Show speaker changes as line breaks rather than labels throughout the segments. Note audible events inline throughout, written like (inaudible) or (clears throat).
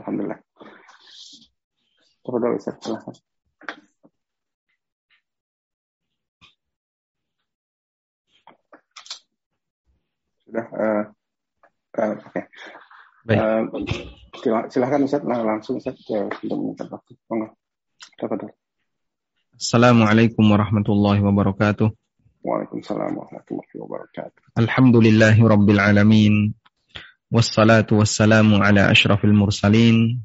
Alhamdulillah. Tafadhol Ustaz, silahkan. Sudah, uh, uh, oke. Okay. Baik. Uh, silahkan Ustaz, nah, langsung Ustaz untuk meminta waktu. Monggo. Tafadhol.
Assalamualaikum warahmatullahi wabarakatuh.
Waalaikumsalam warahmatullahi wabarakatuh.
Alhamdulillahi rabbil alamin. Wassalatu wassalamu ala ashrafil mursalin.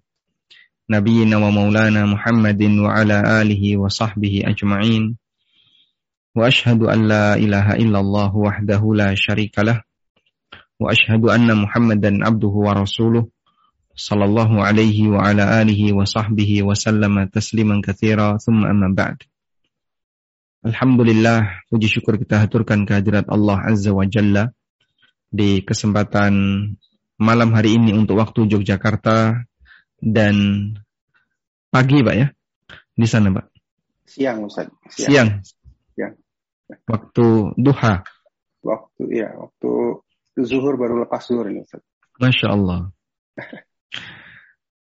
Nabiyyina wa maulana Muhammadin wa ala alihi wa sahbihi ajma'in. Wa ashhadu an la ilaha illallah wahdahu la syarikalah wa ashhadu anna Muhammadan abduhu wa rasuluh sallallahu alaihi wa ala alihi wa sahbihi wa sallama tasliman katsira thumma amma ba'd. Alhamdulillah puji syukur kita haturkan kehadirat Allah Azza wa Jalla di kesempatan malam hari ini untuk waktu Yogyakarta dan pagi Pak ya. Di sana Pak.
Siang Ustaz.
Siang. Siang. Waktu duha.
Waktu ya, waktu zuhur baru lepas zuhur ini Ustaz.
Masya Allah. (laughs)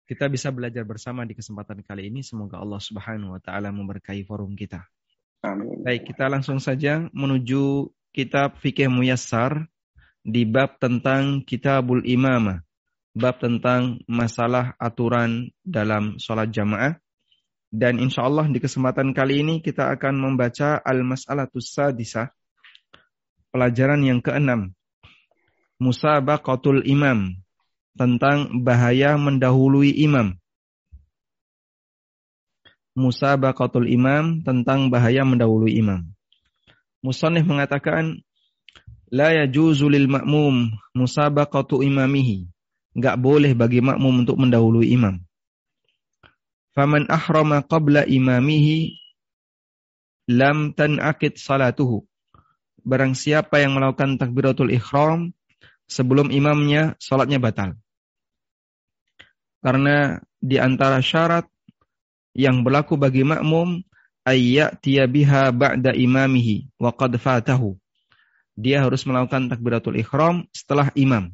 Kita bisa belajar bersama di kesempatan kali ini. Semoga Allah Subhanahu wa taala memberkahi forum kita.
Amin.
Baik, kita langsung saja menuju kitab fikih muyassar di bab tentang kitabul imamah. Bab tentang masalah aturan dalam sholat jamaah. Dan insya Allah di kesempatan kali ini kita akan membaca al-mas'alatus sadisah. Pelajaran yang keenam musabaqatul imam tentang bahaya mendahului imam. Musabaqatul imam tentang bahaya mendahului imam. Musannif mengatakan la yajuzu lil ma'mum musabaqatu imamihi. Enggak boleh bagi makmum untuk mendahului imam. Faman ahrama qabla imamihi lam tanakid salatuhu. Barang siapa yang melakukan takbiratul ihram sebelum imamnya sholatnya batal. Karena di antara syarat yang berlaku bagi makmum ayyatiya biha ba'da imamihi wa qad fatahu. Dia harus melakukan takbiratul ikhram setelah imam.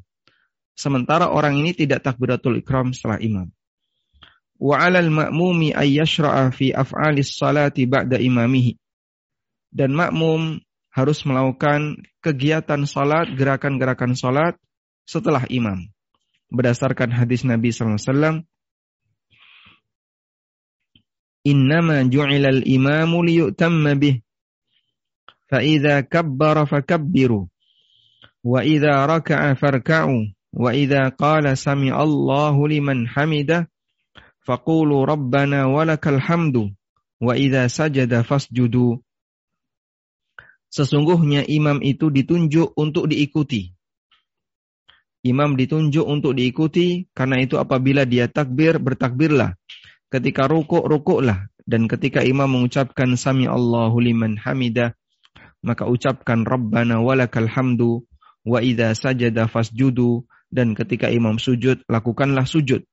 Sementara orang ini tidak takbiratul ikhram setelah imam. Wa 'alal ma'mumi ay yashra'a fi af'alis salati ba'da imamihi. Dan makmum harus melakukan kegiatan salat, gerakan-gerakan salat setelah imam. Berdasarkan hadis Nabi SAW, Innama ju'ilal imamu liyutamma bih. Wa idha raka'a farka'u. Wa idha qala sami Allahu liman hamidah. Faqulu rabbana walakal hamdu. Wa idha sajada fasjudu. Sesungguhnya imam itu ditunjuk untuk diikuti. Imam ditunjuk untuk diikuti karena itu apabila dia takbir, bertakbirlah. Ketika rukuk, rukuklah. Dan ketika imam mengucapkan sami Allahu liman hamidah, maka ucapkan Rabbana walakal hamdu wa idza sajada fasjudu dan ketika imam sujud lakukanlah sujud.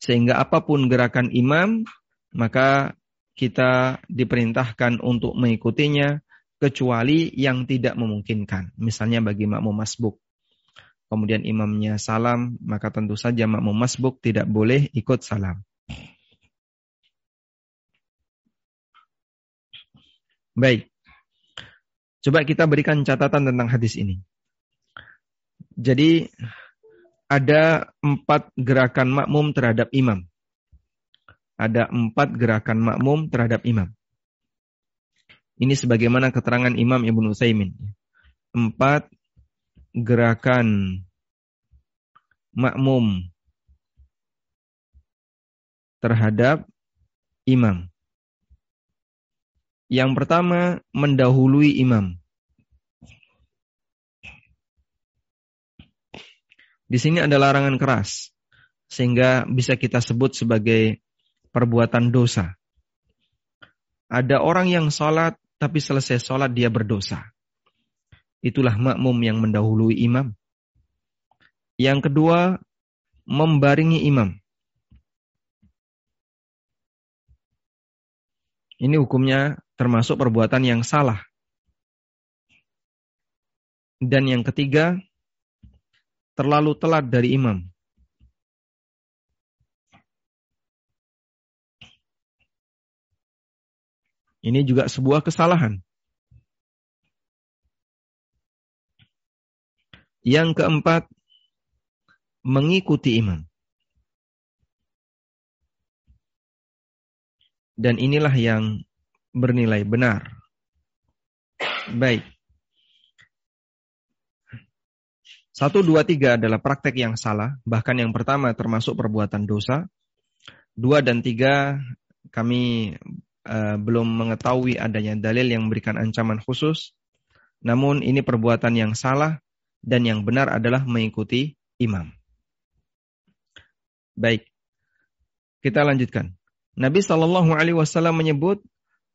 Sehingga apa pun gerakan imam maka kita diperintahkan untuk mengikutinya kecuali yang tidak memungkinkan. Misalnya bagi makmum masbuk. Kemudian imamnya salam, maka tentu saja makmum masbuk tidak boleh ikut salam. Baik. Coba kita berikan catatan tentang hadis ini. Jadi ada empat gerakan makmum terhadap imam ada empat gerakan makmum terhadap imam. Ini sebagaimana keterangan Imam Ibnu Utsaimin. Empat gerakan makmum terhadap imam. Yang pertama, mendahului imam. Di sini ada larangan keras, sehingga bisa kita sebut sebagai perbuatan dosa. Ada orang yang sholat, tapi selesai sholat dia berdosa. Itulah makmum yang mendahului imam. Yang kedua, membaringi imam. Ini hukumnya termasuk perbuatan yang salah. Dan yang ketiga, terlalu telat dari imam. Ini juga sebuah kesalahan. Yang keempat, mengikuti imam. Dan inilah yang bernilai benar. Baik. Satu, dua, tiga adalah praktek yang salah. Bahkan yang pertama termasuk perbuatan dosa. Dua dan tiga kami uh, belum mengetahui adanya dalil yang memberikan ancaman khusus. Namun ini perbuatan yang salah dan yang benar adalah mengikuti imam. Baik, kita lanjutkan. Nabi Shallallahu Alaihi Wasallam menyebut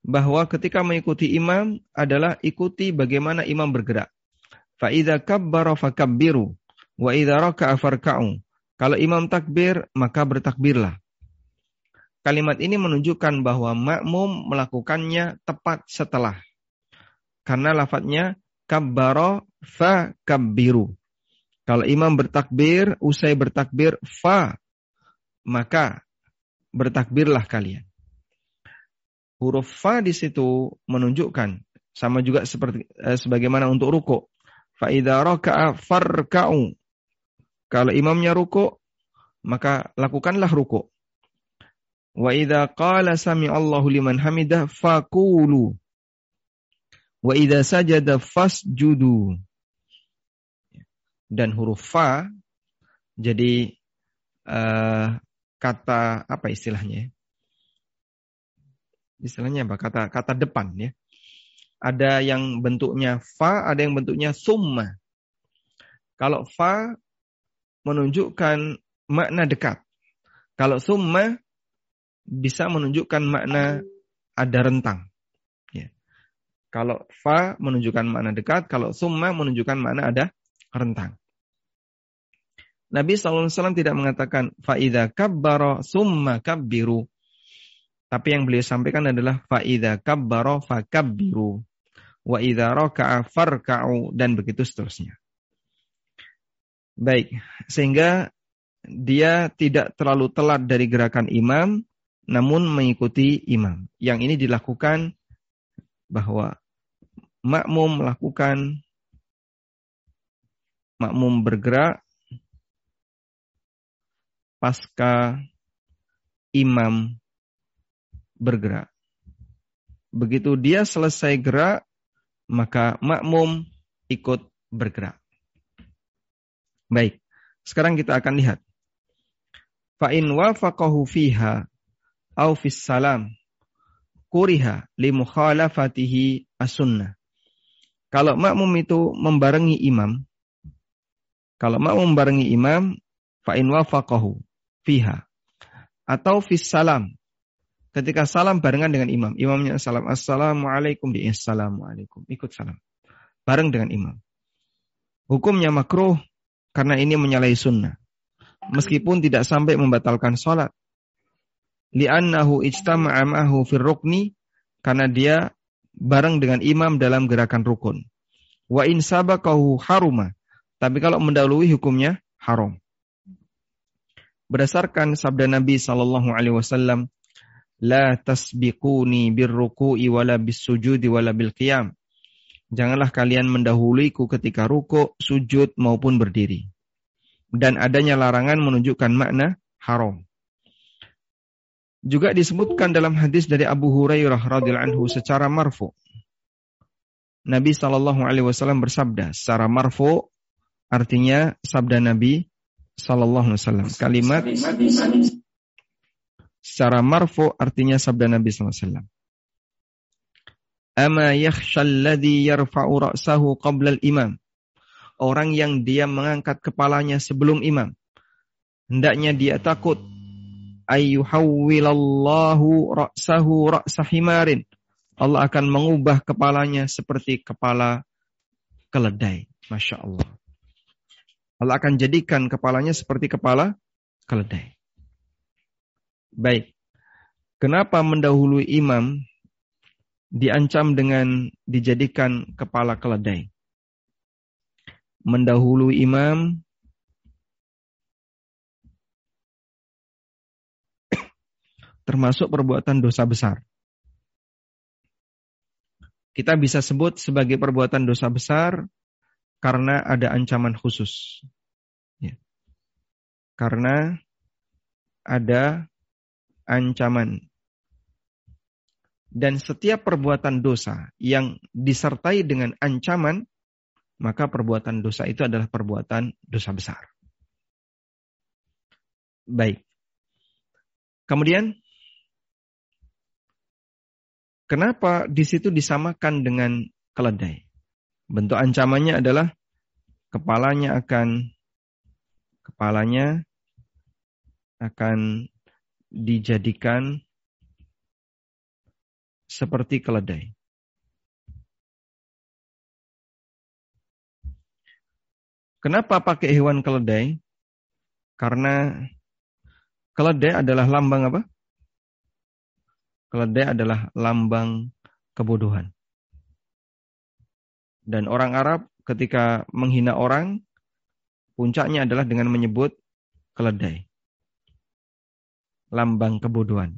bahwa ketika mengikuti imam adalah ikuti bagaimana imam bergerak. Fa'idha kabbara fakabbiru. Wa idha raka'a farka'u. Kalau imam takbir, maka bertakbirlah. Kalimat ini menunjukkan bahwa makmum melakukannya tepat setelah. Karena lafadznya kabbara fa kabbiru. Kalau imam bertakbir, usai bertakbir fa, maka bertakbirlah kalian. Huruf fa di situ menunjukkan sama juga seperti eh, sebagaimana untuk ruku. Fa'idha raka'a farka'u. Kalau imamnya ruku, maka lakukanlah ruku. Wa idza qala sami Allahu liman hamidah faqulu. Wa idza sajada fasjudu. Dan huruf fa jadi uh, kata apa istilahnya? Istilahnya apa? Kata kata depan ya ada yang bentuknya fa, ada yang bentuknya summa. Kalau fa menunjukkan makna dekat. Kalau summa bisa menunjukkan makna ada rentang. Ya. Kalau fa menunjukkan makna dekat, kalau summa menunjukkan makna ada rentang. Nabi SAW tidak mengatakan faida kabbaro summa kabbiru. Tapi yang beliau sampaikan adalah faida kabbaro fakabbiru wa idza raka'a farka'u dan begitu seterusnya. Baik, sehingga dia tidak terlalu telat dari gerakan imam namun mengikuti imam. Yang ini dilakukan bahwa makmum melakukan makmum bergerak pasca imam bergerak. Begitu dia selesai gerak, maka makmum ikut bergerak. Baik, sekarang kita akan lihat. Fa'in wafaqahu fiha au fis salam kuriha li mukhalafatihi as-sunnah. Kalau makmum itu membarengi imam, kalau makmum membarengi imam, fa'in wafaqahu fiha atau fis salam Ketika salam barengan dengan imam. Imamnya salam. Assalamualaikum. Dia Assalamualaikum. Ikut salam. Bareng dengan imam. Hukumnya makruh karena ini menyalahi sunnah. Meskipun tidak sampai membatalkan sholat. Li'annahu ijtama'a ma'ahu fir rukni karena dia bareng dengan imam dalam gerakan rukun. Wa in sabaqahu haruma. Tapi kalau mendahului hukumnya haram. Berdasarkan sabda Nabi sallallahu alaihi wasallam, La tasbiquni birruku'i wala bisujudi wala bil qiyam. Janganlah kalian mendahuluiku ketika ruku, sujud maupun berdiri. Dan adanya larangan menunjukkan makna haram. Juga disebutkan dalam hadis dari Abu Hurairah radhiyallahu anhu secara marfu. Nabi Shallallahu alaihi wasallam bersabda secara marfu artinya sabda Nabi Shallallahu alaihi wasallam. Kalimat Secara marfu artinya sabda Nabi SAW. Ama yakhshalladhi yarfa'u ra'sahu qabla al-imam. Orang yang dia mengangkat kepalanya sebelum imam. Hendaknya dia takut. Ayyuhawwilallahu ra'sahu ra'sa himarin. Allah akan mengubah kepalanya seperti kepala keledai. Masya Allah. Allah akan jadikan kepalanya seperti kepala keledai. Baik. Kenapa mendahului imam diancam dengan dijadikan kepala keledai? Mendahului imam termasuk perbuatan dosa besar. kita bisa sebut sebagai perbuatan dosa besar karena ada ancaman khusus. Ya. Karena ada ancaman. Dan setiap perbuatan dosa yang disertai dengan ancaman, maka perbuatan dosa itu adalah perbuatan dosa besar. Baik. Kemudian Kenapa di situ disamakan dengan keledai? Bentuk ancamannya adalah kepalanya akan kepalanya akan dijadikan seperti keledai. Kenapa pakai hewan keledai? Karena keledai adalah lambang apa? Keledai adalah lambang kebodohan. Dan orang Arab ketika menghina orang, puncaknya adalah dengan menyebut keledai. Lambang kebodohan.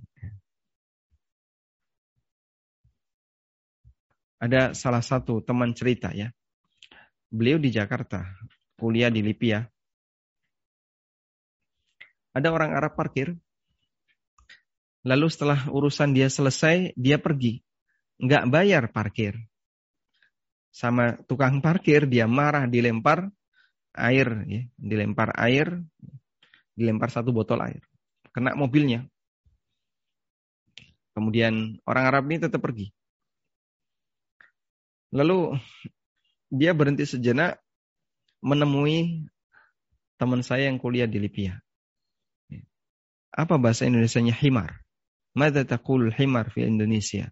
Ada salah satu teman cerita ya. Beliau di Jakarta, kuliah di Lipia. Ada orang Arab parkir, Lalu setelah urusan dia selesai, dia pergi. Nggak bayar parkir. Sama tukang parkir, dia marah, dilempar air. ya Dilempar air, dilempar satu botol air. Kena mobilnya. Kemudian orang Arab ini tetap pergi. Lalu dia berhenti sejenak menemui teman saya yang kuliah di Libya. Apa bahasa Indonesia-nya himar? Mada taqul himar fi Indonesia?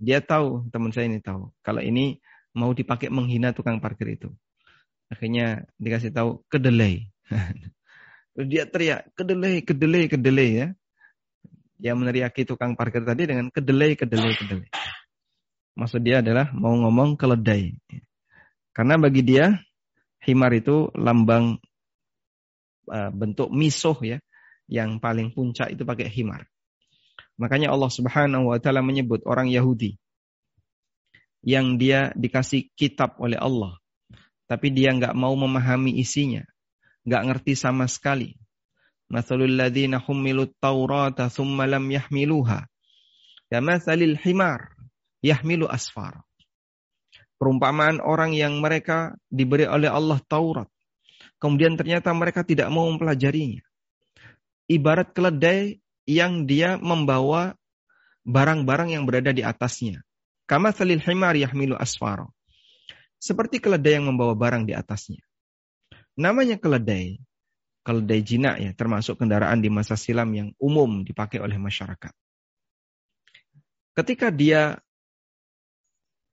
Dia tahu, teman saya ini tahu. Kalau ini mau dipakai menghina tukang parkir itu. Akhirnya dikasih tahu kedelai. (laughs) dia teriak kedelai, kedelai, kedelai ya. Dia meneriaki tukang parkir tadi dengan kedelai, kedelai, kedelai. Maksud dia adalah mau ngomong keledai. Karena bagi dia himar itu lambang uh, bentuk misuh ya, yang paling puncak itu pakai himar. Makanya Allah Subhanahu wa taala menyebut orang Yahudi yang dia dikasih kitab oleh Allah, tapi dia nggak mau memahami isinya, nggak ngerti sama sekali. Mathalul ladzina humilut Taurata thumma lam yahmiluha. Kamathalil himar yahmilu asfar. Perumpamaan orang yang mereka diberi oleh Allah Taurat. Kemudian ternyata mereka tidak mau mempelajarinya. Ibarat keledai yang dia membawa barang-barang yang berada di atasnya. Kama salil himar yahmilu asfaro. Seperti keledai yang membawa barang di atasnya. Namanya keledai. Keledai jinak ya, termasuk kendaraan di masa silam yang umum dipakai oleh masyarakat. Ketika dia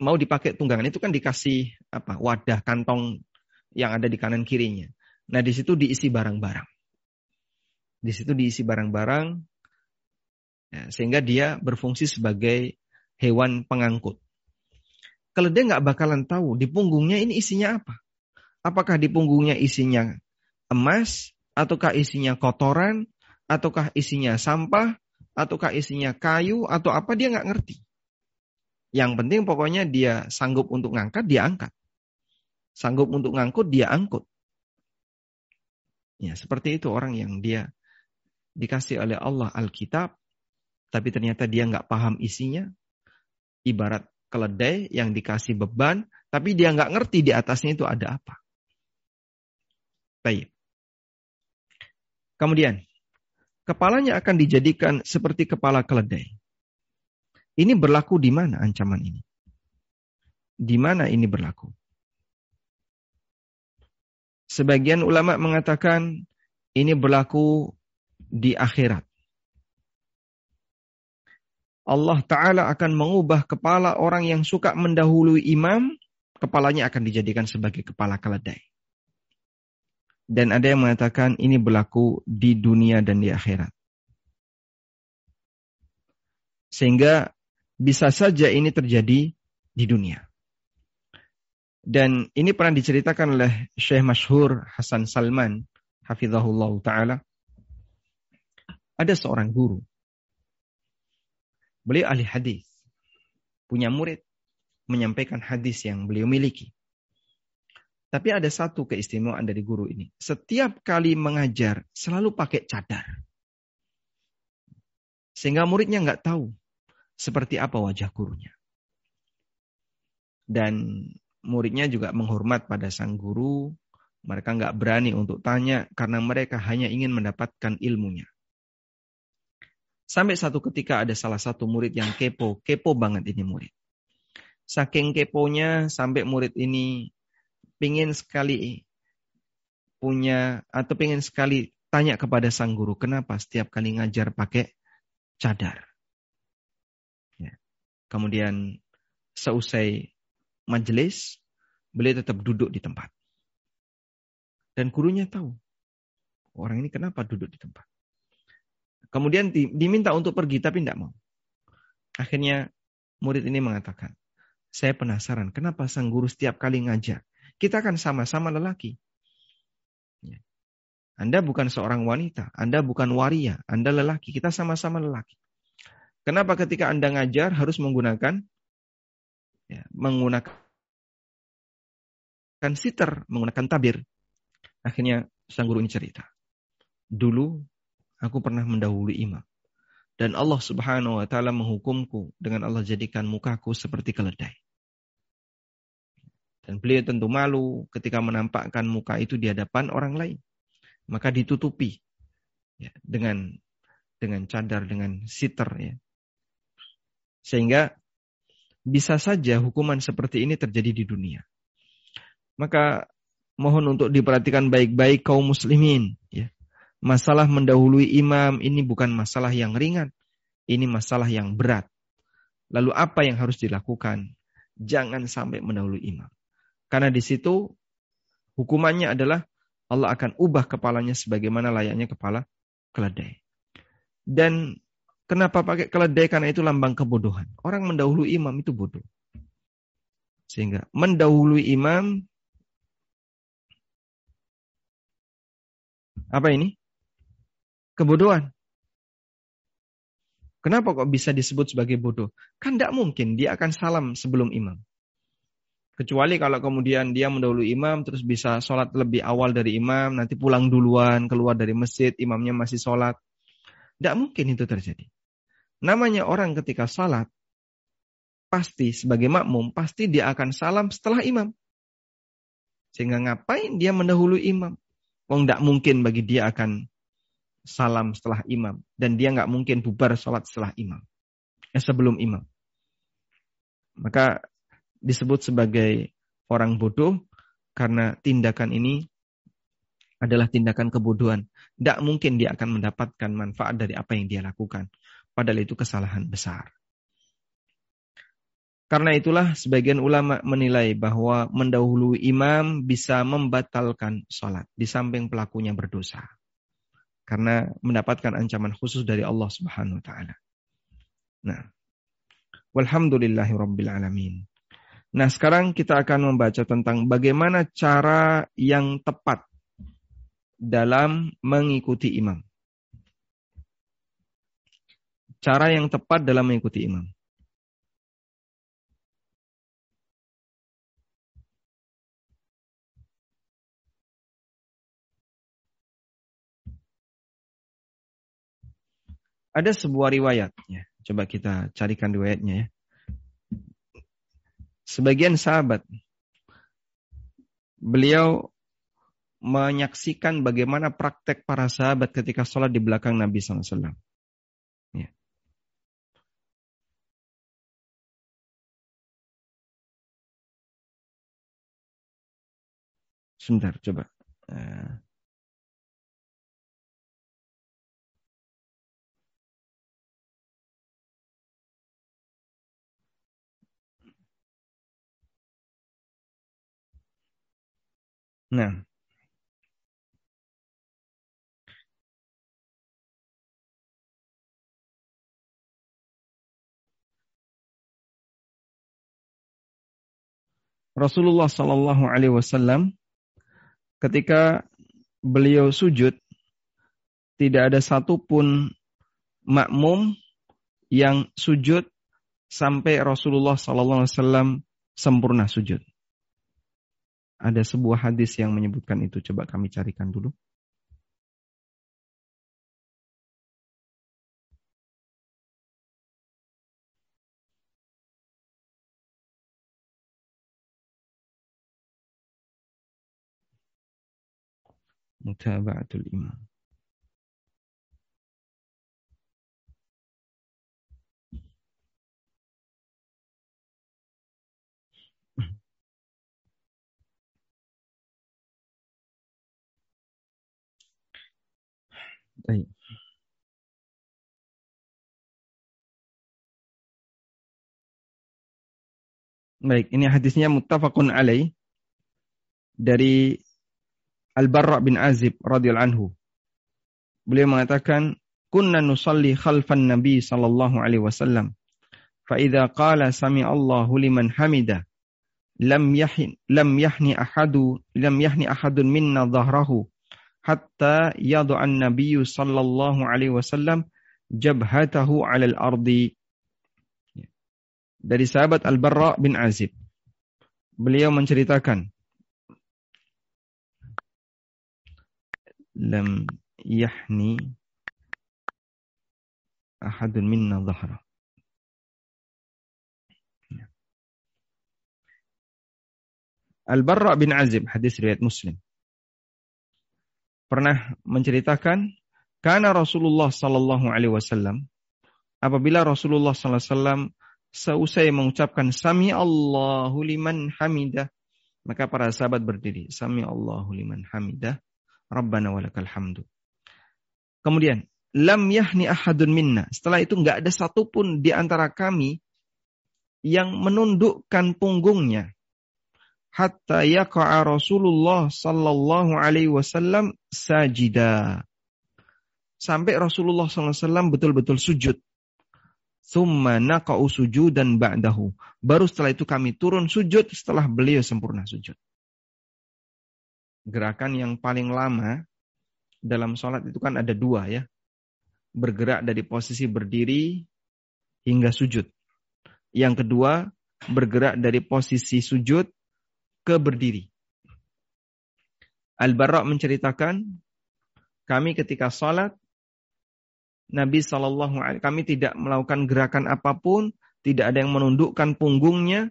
mau dipakai tunggangan itu kan dikasih apa wadah kantong yang ada di kanan kirinya. Nah di situ diisi barang-barang. Di situ diisi barang-barang Ya, sehingga dia berfungsi sebagai hewan pengangkut. Dia nggak bakalan tahu di punggungnya ini isinya apa. Apakah di punggungnya isinya emas, ataukah isinya kotoran, ataukah isinya sampah, ataukah isinya kayu, atau apa dia nggak ngerti. Yang penting pokoknya dia sanggup untuk ngangkat, dia angkat. Sanggup untuk ngangkut, dia angkut. Ya, seperti itu orang yang dia dikasih oleh Allah Alkitab, tapi ternyata dia nggak paham isinya. Ibarat keledai yang dikasih beban, tapi dia nggak ngerti di atasnya itu ada apa. Baik. Kemudian, kepalanya akan dijadikan seperti kepala keledai. Ini berlaku di mana ancaman ini? Di mana ini berlaku? Sebagian ulama mengatakan ini berlaku di akhirat. Allah Ta'ala akan mengubah kepala orang yang suka mendahului imam, kepalanya akan dijadikan sebagai kepala keledai. Dan ada yang mengatakan ini berlaku di dunia dan di akhirat. Sehingga bisa saja ini terjadi di dunia. Dan ini pernah diceritakan oleh Syekh Masyhur Hasan Salman, hafizahullah taala. Ada seorang guru Beliau ahli hadis. Punya murid menyampaikan hadis yang beliau miliki. Tapi ada satu keistimewaan dari guru ini. Setiap kali mengajar selalu pakai cadar. Sehingga muridnya nggak tahu seperti apa wajah gurunya. Dan muridnya juga menghormat pada sang guru. Mereka nggak berani untuk tanya karena mereka hanya ingin mendapatkan ilmunya. Sampai satu ketika ada salah satu murid yang kepo, kepo banget ini murid. Saking keponya sampai murid ini pingin sekali punya atau pingin sekali tanya kepada sang guru, kenapa setiap kali ngajar pakai cadar? Ya. Kemudian seusai majelis, beliau tetap duduk di tempat. Dan gurunya tahu, orang ini kenapa duduk di tempat. Kemudian diminta untuk pergi, tapi tidak mau. Akhirnya murid ini mengatakan, saya penasaran kenapa sang guru setiap kali ngajar kita kan sama-sama lelaki. Ya. Anda bukan seorang wanita, Anda bukan waria, Anda lelaki, kita sama-sama lelaki. Kenapa ketika Anda ngajar harus menggunakan ya, menggunakan siter, menggunakan tabir? Akhirnya sang guru ini cerita. Dulu aku pernah mendahului imam. Dan Allah subhanahu wa ta'ala menghukumku dengan Allah jadikan mukaku seperti keledai. Dan beliau tentu malu ketika menampakkan muka itu di hadapan orang lain. Maka ditutupi ya, dengan dengan cadar, dengan siter. Ya. Sehingga bisa saja hukuman seperti ini terjadi di dunia. Maka mohon untuk diperhatikan baik-baik kaum muslimin. Ya. Masalah mendahului imam ini bukan masalah yang ringan. Ini masalah yang berat. Lalu apa yang harus dilakukan? Jangan sampai mendahului imam. Karena di situ hukumannya adalah Allah akan ubah kepalanya sebagaimana layaknya kepala keledai. Dan kenapa pakai keledai? Karena itu lambang kebodohan. Orang mendahului imam itu bodoh. Sehingga mendahului imam apa ini? Kebodohan. Kenapa kok bisa disebut sebagai bodoh? Kan tidak mungkin dia akan salam sebelum imam. Kecuali kalau kemudian dia mendahului imam terus bisa sholat lebih awal dari imam, nanti pulang duluan, keluar dari masjid, imamnya masih sholat. Tidak mungkin itu terjadi. Namanya orang ketika sholat, pasti sebagai makmum, pasti dia akan salam setelah imam. Sehingga ngapain dia mendahului imam? Wong tidak mungkin bagi dia akan salam setelah imam. Dan dia nggak mungkin bubar sholat setelah imam. Eh, sebelum imam. Maka disebut sebagai orang bodoh karena tindakan ini adalah tindakan kebodohan. Tidak mungkin dia akan mendapatkan manfaat dari apa yang dia lakukan. Padahal itu kesalahan besar. Karena itulah sebagian ulama menilai bahwa mendahului imam bisa membatalkan sholat di samping pelakunya berdosa. Karena mendapatkan ancaman khusus dari Allah Subhanahu wa taala. Nah, walhamdulillahi rabbil alamin. Nah, sekarang kita akan membaca tentang bagaimana cara yang tepat dalam mengikuti imam. Cara yang tepat dalam mengikuti imam. Ada sebuah riwayat, ya. coba kita carikan riwayatnya ya sebagian sahabat beliau menyaksikan bagaimana praktek para sahabat ketika sholat di belakang Nabi SAW. Ya. Sebentar, coba. Uh, Nah. Rasulullah Shallallahu Alaihi Wasallam ketika beliau sujud tidak ada satupun makmum yang sujud sampai Rasulullah Sallallahu Alaihi Wasallam sempurna sujud. Ada sebuah hadis yang menyebutkan itu. Coba kami carikan dulu. mutaba'atul imam. Baik. Ini hadisnya muttafaqun alaih dari Al-Barra bin Azib radhiyallahu anhu. Beliau mengatakan, "Kunna nusalli khalfan Nabi sallallahu alaihi wasallam. Fa idza qala sami Allahu liman hamida, lam yahni lam yahni ahadu lam yahni ahadun minna dhahrahu hatta yad'a an-nabiy sallallahu alaihi wasallam jabhatahu 'ala al-ardi." Dari sahabat Al-Barra bin Azib. Beliau menceritakan, lam yahni ahadun minna dhahra. Al-Barra bin Azib, hadis riwayat Muslim. Pernah menceritakan, karena Rasulullah sallallahu alaihi wasallam apabila Rasulullah sallallahu alaihi wasallam seusai mengucapkan sami Allahu liman hamidah, maka para sahabat berdiri, sami Allahu liman hamidah Rabbana walakal hamdu. Kemudian, lam yahni ahadun minna. Setelah itu nggak ada satupun di antara kami yang menundukkan punggungnya hatta yaqa'a Rasulullah sallallahu alaihi wasallam sajida. Sampai Rasulullah sallallahu alaihi betul-betul sujud. Thumma naqa'u sujudan ba'dahu. Baru setelah itu kami turun sujud setelah beliau sempurna sujud gerakan yang paling lama dalam sholat itu kan ada dua ya. Bergerak dari posisi berdiri hingga sujud. Yang kedua, bergerak dari posisi sujud ke berdiri. Al-Bara menceritakan, kami ketika sholat, Nabi Shallallahu Alaihi kami tidak melakukan gerakan apa pun, tidak ada yang menundukkan punggungnya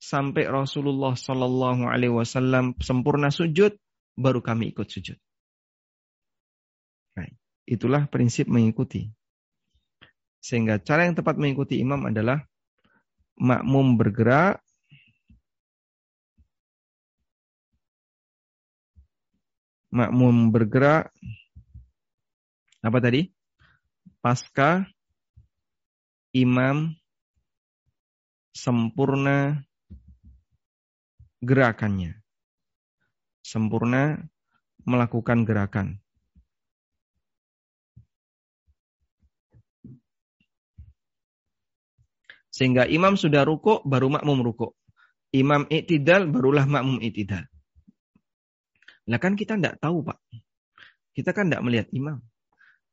sampai Rasulullah Shallallahu Alaihi Wasallam sempurna sujud, baru kami ikut sujud. Nah, itulah prinsip mengikuti. Sehingga cara yang tepat mengikuti imam adalah makmum bergerak makmum bergerak apa tadi? Pasca imam sempurna gerakannya sempurna melakukan gerakan. Sehingga imam sudah ruko, baru makmum ruko. Imam itidal, barulah makmum itidal. Nah kan kita tidak tahu Pak. Kita kan tidak melihat imam.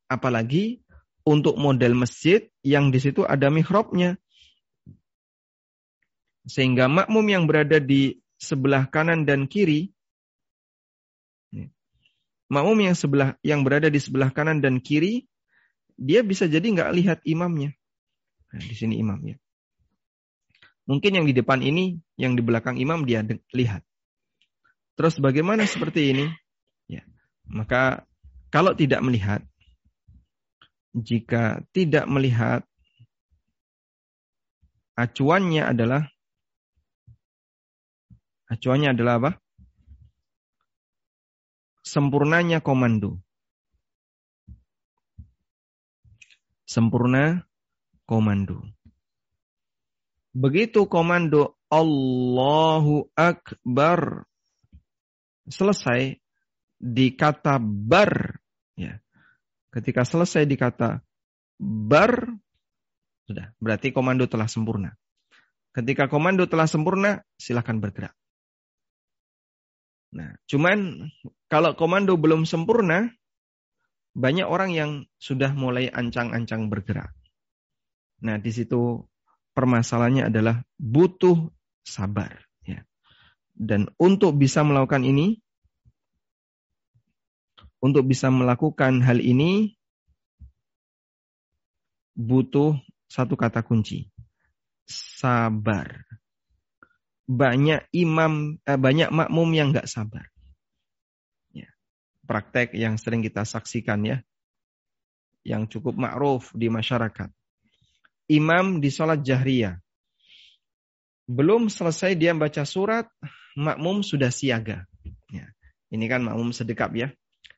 Apalagi untuk model masjid yang di situ ada mihrabnya. Sehingga makmum yang berada di sebelah kanan dan kiri makmum yang sebelah yang berada di sebelah kanan dan kiri dia bisa jadi nggak lihat imamnya. Nah, di sini imamnya. Mungkin yang di depan ini, yang di belakang imam dia lihat. Terus bagaimana seperti ini? Ya, maka kalau tidak melihat, jika tidak melihat, acuannya adalah acuannya adalah apa? sempurnanya komando. Sempurna komando. Begitu komando Allahu Akbar selesai di kata bar ya. Ketika selesai di kata bar sudah berarti komando telah sempurna. Ketika komando telah sempurna silahkan bergerak. Nah, cuman kalau komando belum sempurna, banyak orang yang sudah mulai ancang-ancang bergerak. Nah, di situ permasalahannya adalah butuh sabar. Dan untuk bisa melakukan ini, untuk bisa melakukan hal ini, butuh satu kata kunci. Sabar. Banyak imam, eh, banyak makmum yang nggak sabar. Ya. Praktek yang sering kita saksikan ya. Yang cukup ma'ruf di masyarakat. Imam di sholat jahriyah. Belum selesai dia baca surat, makmum sudah siaga. Ya. Ini kan makmum sedekap ya.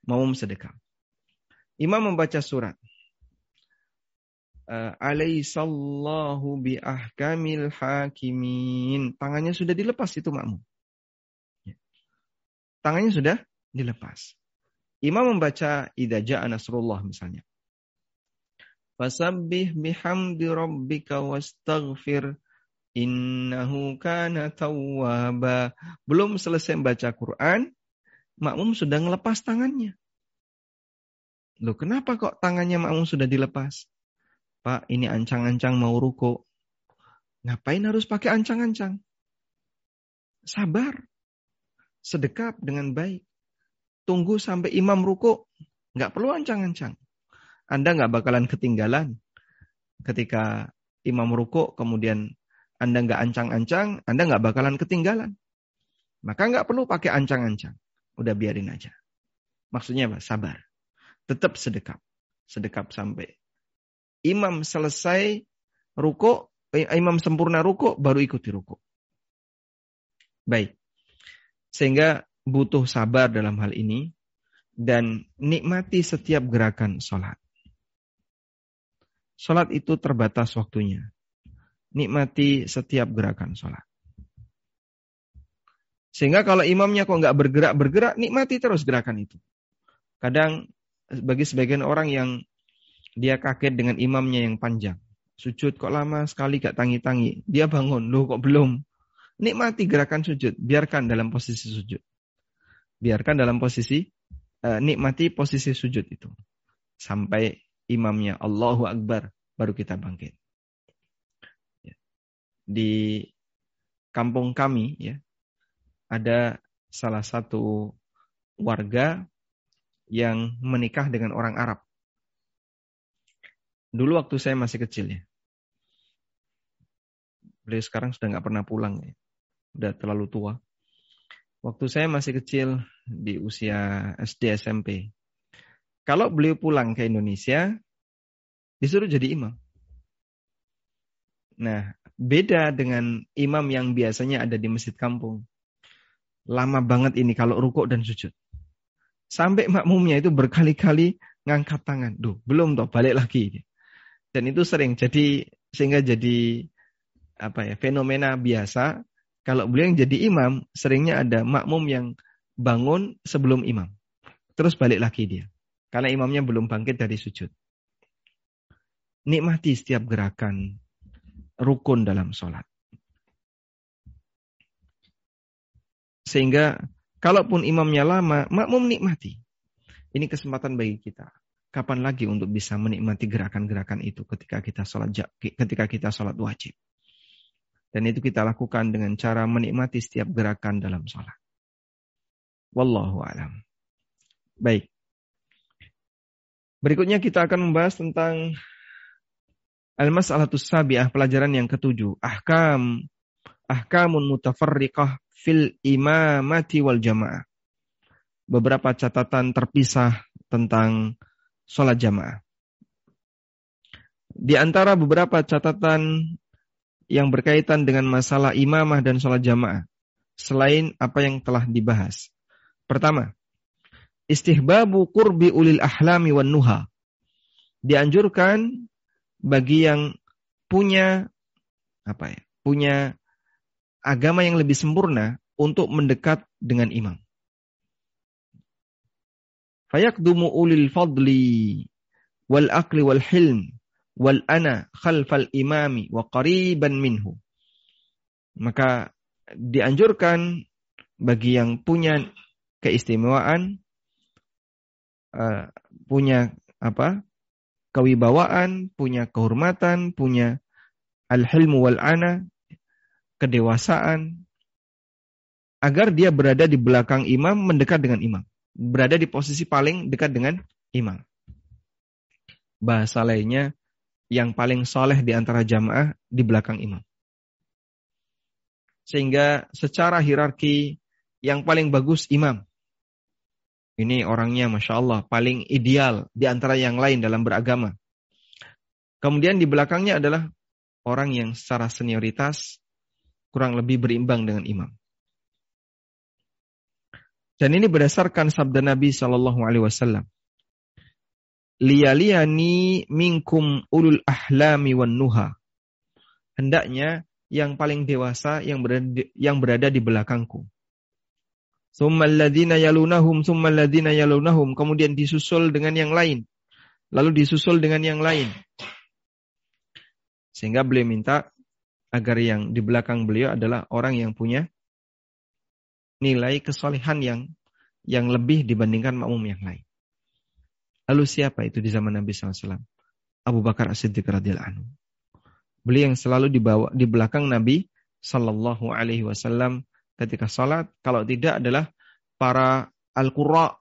Makmum sedekap. Imam membaca surat. Uh, Alaihissallahu bi ahkamil hakimin. Tangannya sudah dilepas itu makmum. Ya. Tangannya sudah dilepas. Imam membaca idza jaa nasrullah misalnya. Fasabbih bihamdi rabbika wastaghfir Innahu kana tawwaba. Belum selesai baca Quran, makmum sudah ngelepas tangannya. Loh kenapa kok tangannya makmum sudah dilepas? Pak, ini ancang-ancang mau ruko. Ngapain harus pakai ancang-ancang? Sabar. Sedekap dengan baik. Tunggu sampai imam ruko. Nggak perlu ancang-ancang. Anda nggak bakalan ketinggalan. Ketika imam ruko kemudian anda nggak ancang-ancang, Anda nggak bakalan ketinggalan. Maka nggak perlu pakai ancang-ancang. Udah biarin aja. Maksudnya apa? Sabar. Tetap sedekap. Sedekap sampai imam selesai ruko, eh, imam sempurna ruko, baru ikuti ruko. Baik. Sehingga butuh sabar dalam hal ini dan nikmati setiap gerakan sholat. Sholat itu terbatas waktunya nikmati setiap gerakan sholat. Sehingga kalau imamnya kok nggak bergerak-bergerak, nikmati terus gerakan itu. Kadang bagi sebagian orang yang dia kaget dengan imamnya yang panjang. Sujud kok lama sekali gak tangi-tangi. Dia bangun, loh kok belum. Nikmati gerakan sujud, biarkan dalam posisi sujud. Biarkan dalam posisi, uh, nikmati posisi sujud itu. Sampai imamnya Allahu Akbar, baru kita bangkit di kampung kami ya ada salah satu warga yang menikah dengan orang Arab. Dulu waktu saya masih kecil ya. Beliau sekarang sudah nggak pernah pulang ya. Udah terlalu tua. Waktu saya masih kecil di usia SD SMP. Kalau beliau pulang ke Indonesia, disuruh jadi imam. Nah, Beda dengan imam yang biasanya ada di masjid kampung. Lama banget ini kalau rukuk dan sujud. Sampai makmumnya itu berkali-kali ngangkat tangan. Duh, belum toh, balik lagi. Dan itu sering jadi sehingga jadi apa ya fenomena biasa kalau beliau yang jadi imam seringnya ada makmum yang bangun sebelum imam terus balik lagi dia karena imamnya belum bangkit dari sujud nikmati setiap gerakan rukun dalam sholat. Sehingga kalaupun imamnya lama, makmum nikmati. Ini kesempatan bagi kita. Kapan lagi untuk bisa menikmati gerakan-gerakan itu ketika kita sholat ketika kita sholat wajib. Dan itu kita lakukan dengan cara menikmati setiap gerakan dalam sholat. Wallahu alam. Baik. Berikutnya kita akan membahas tentang Al-mas'alatus sabi'ah pelajaran yang ketujuh. Ahkam ahkamun mutafarriqah fil imamati wal jamaah. Beberapa catatan terpisah tentang sholat jamaah. Di antara beberapa catatan yang berkaitan dengan masalah imamah dan sholat jamaah. Selain apa yang telah dibahas. Pertama, istihbabu kurbi ulil ahlami wan nuha. Dianjurkan bagi yang punya apa ya? Punya agama yang lebih sempurna untuk mendekat dengan imam. Fayaqdumu ulil fadli wal aqli wal hilm wal ana khalfal imami wa qariban minhu. Maka dianjurkan bagi yang punya keistimewaan, uh, punya apa kewibawaan, punya kehormatan, punya al-hilmu wal ana, kedewasaan, agar dia berada di belakang imam, mendekat dengan imam. Berada di posisi paling dekat dengan imam. Bahasa lainnya, yang paling soleh di antara jamaah di belakang imam. Sehingga secara hierarki yang paling bagus imam. Ini orangnya Masya Allah paling ideal di antara yang lain dalam beragama. Kemudian di belakangnya adalah orang yang secara senioritas kurang lebih berimbang dengan imam. Dan ini berdasarkan sabda Nabi Shallallahu Alaihi Wasallam. Liyaliani minkum ulul ahlami wan nuha. Hendaknya yang paling dewasa yang berada yang berada di belakangku. Tsummalladina yalunahum tsummalladina yalunahum kemudian disusul dengan yang lain. Lalu disusul dengan yang lain. Sehingga beliau minta agar yang di belakang beliau adalah orang yang punya nilai kesolehan yang yang lebih dibandingkan makmum yang lain. Lalu siapa itu di zaman Nabi SAW? Abu Bakar As-Siddiq radhiyallahu anhu. Beliau yang selalu dibawa di belakang Nabi Sallallahu Alaihi Wasallam ketika salat. Kalau tidak adalah para al-qurra,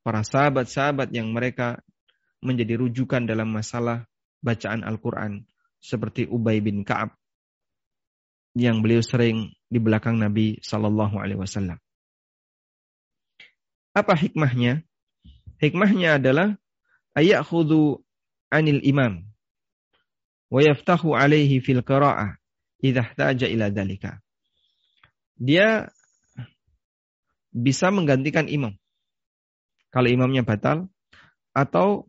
para sahabat-sahabat yang mereka menjadi rujukan dalam masalah bacaan Al-Quran. Seperti Ubay bin Ka'ab yang beliau sering di belakang Nabi Sallallahu Alaihi Wasallam. Apa hikmahnya? Hikmahnya adalah ayat khudu anil imam wa yaftahu alaihi fil qira'ah idza ila dalika. Dia bisa menggantikan imam. Kalau imamnya batal atau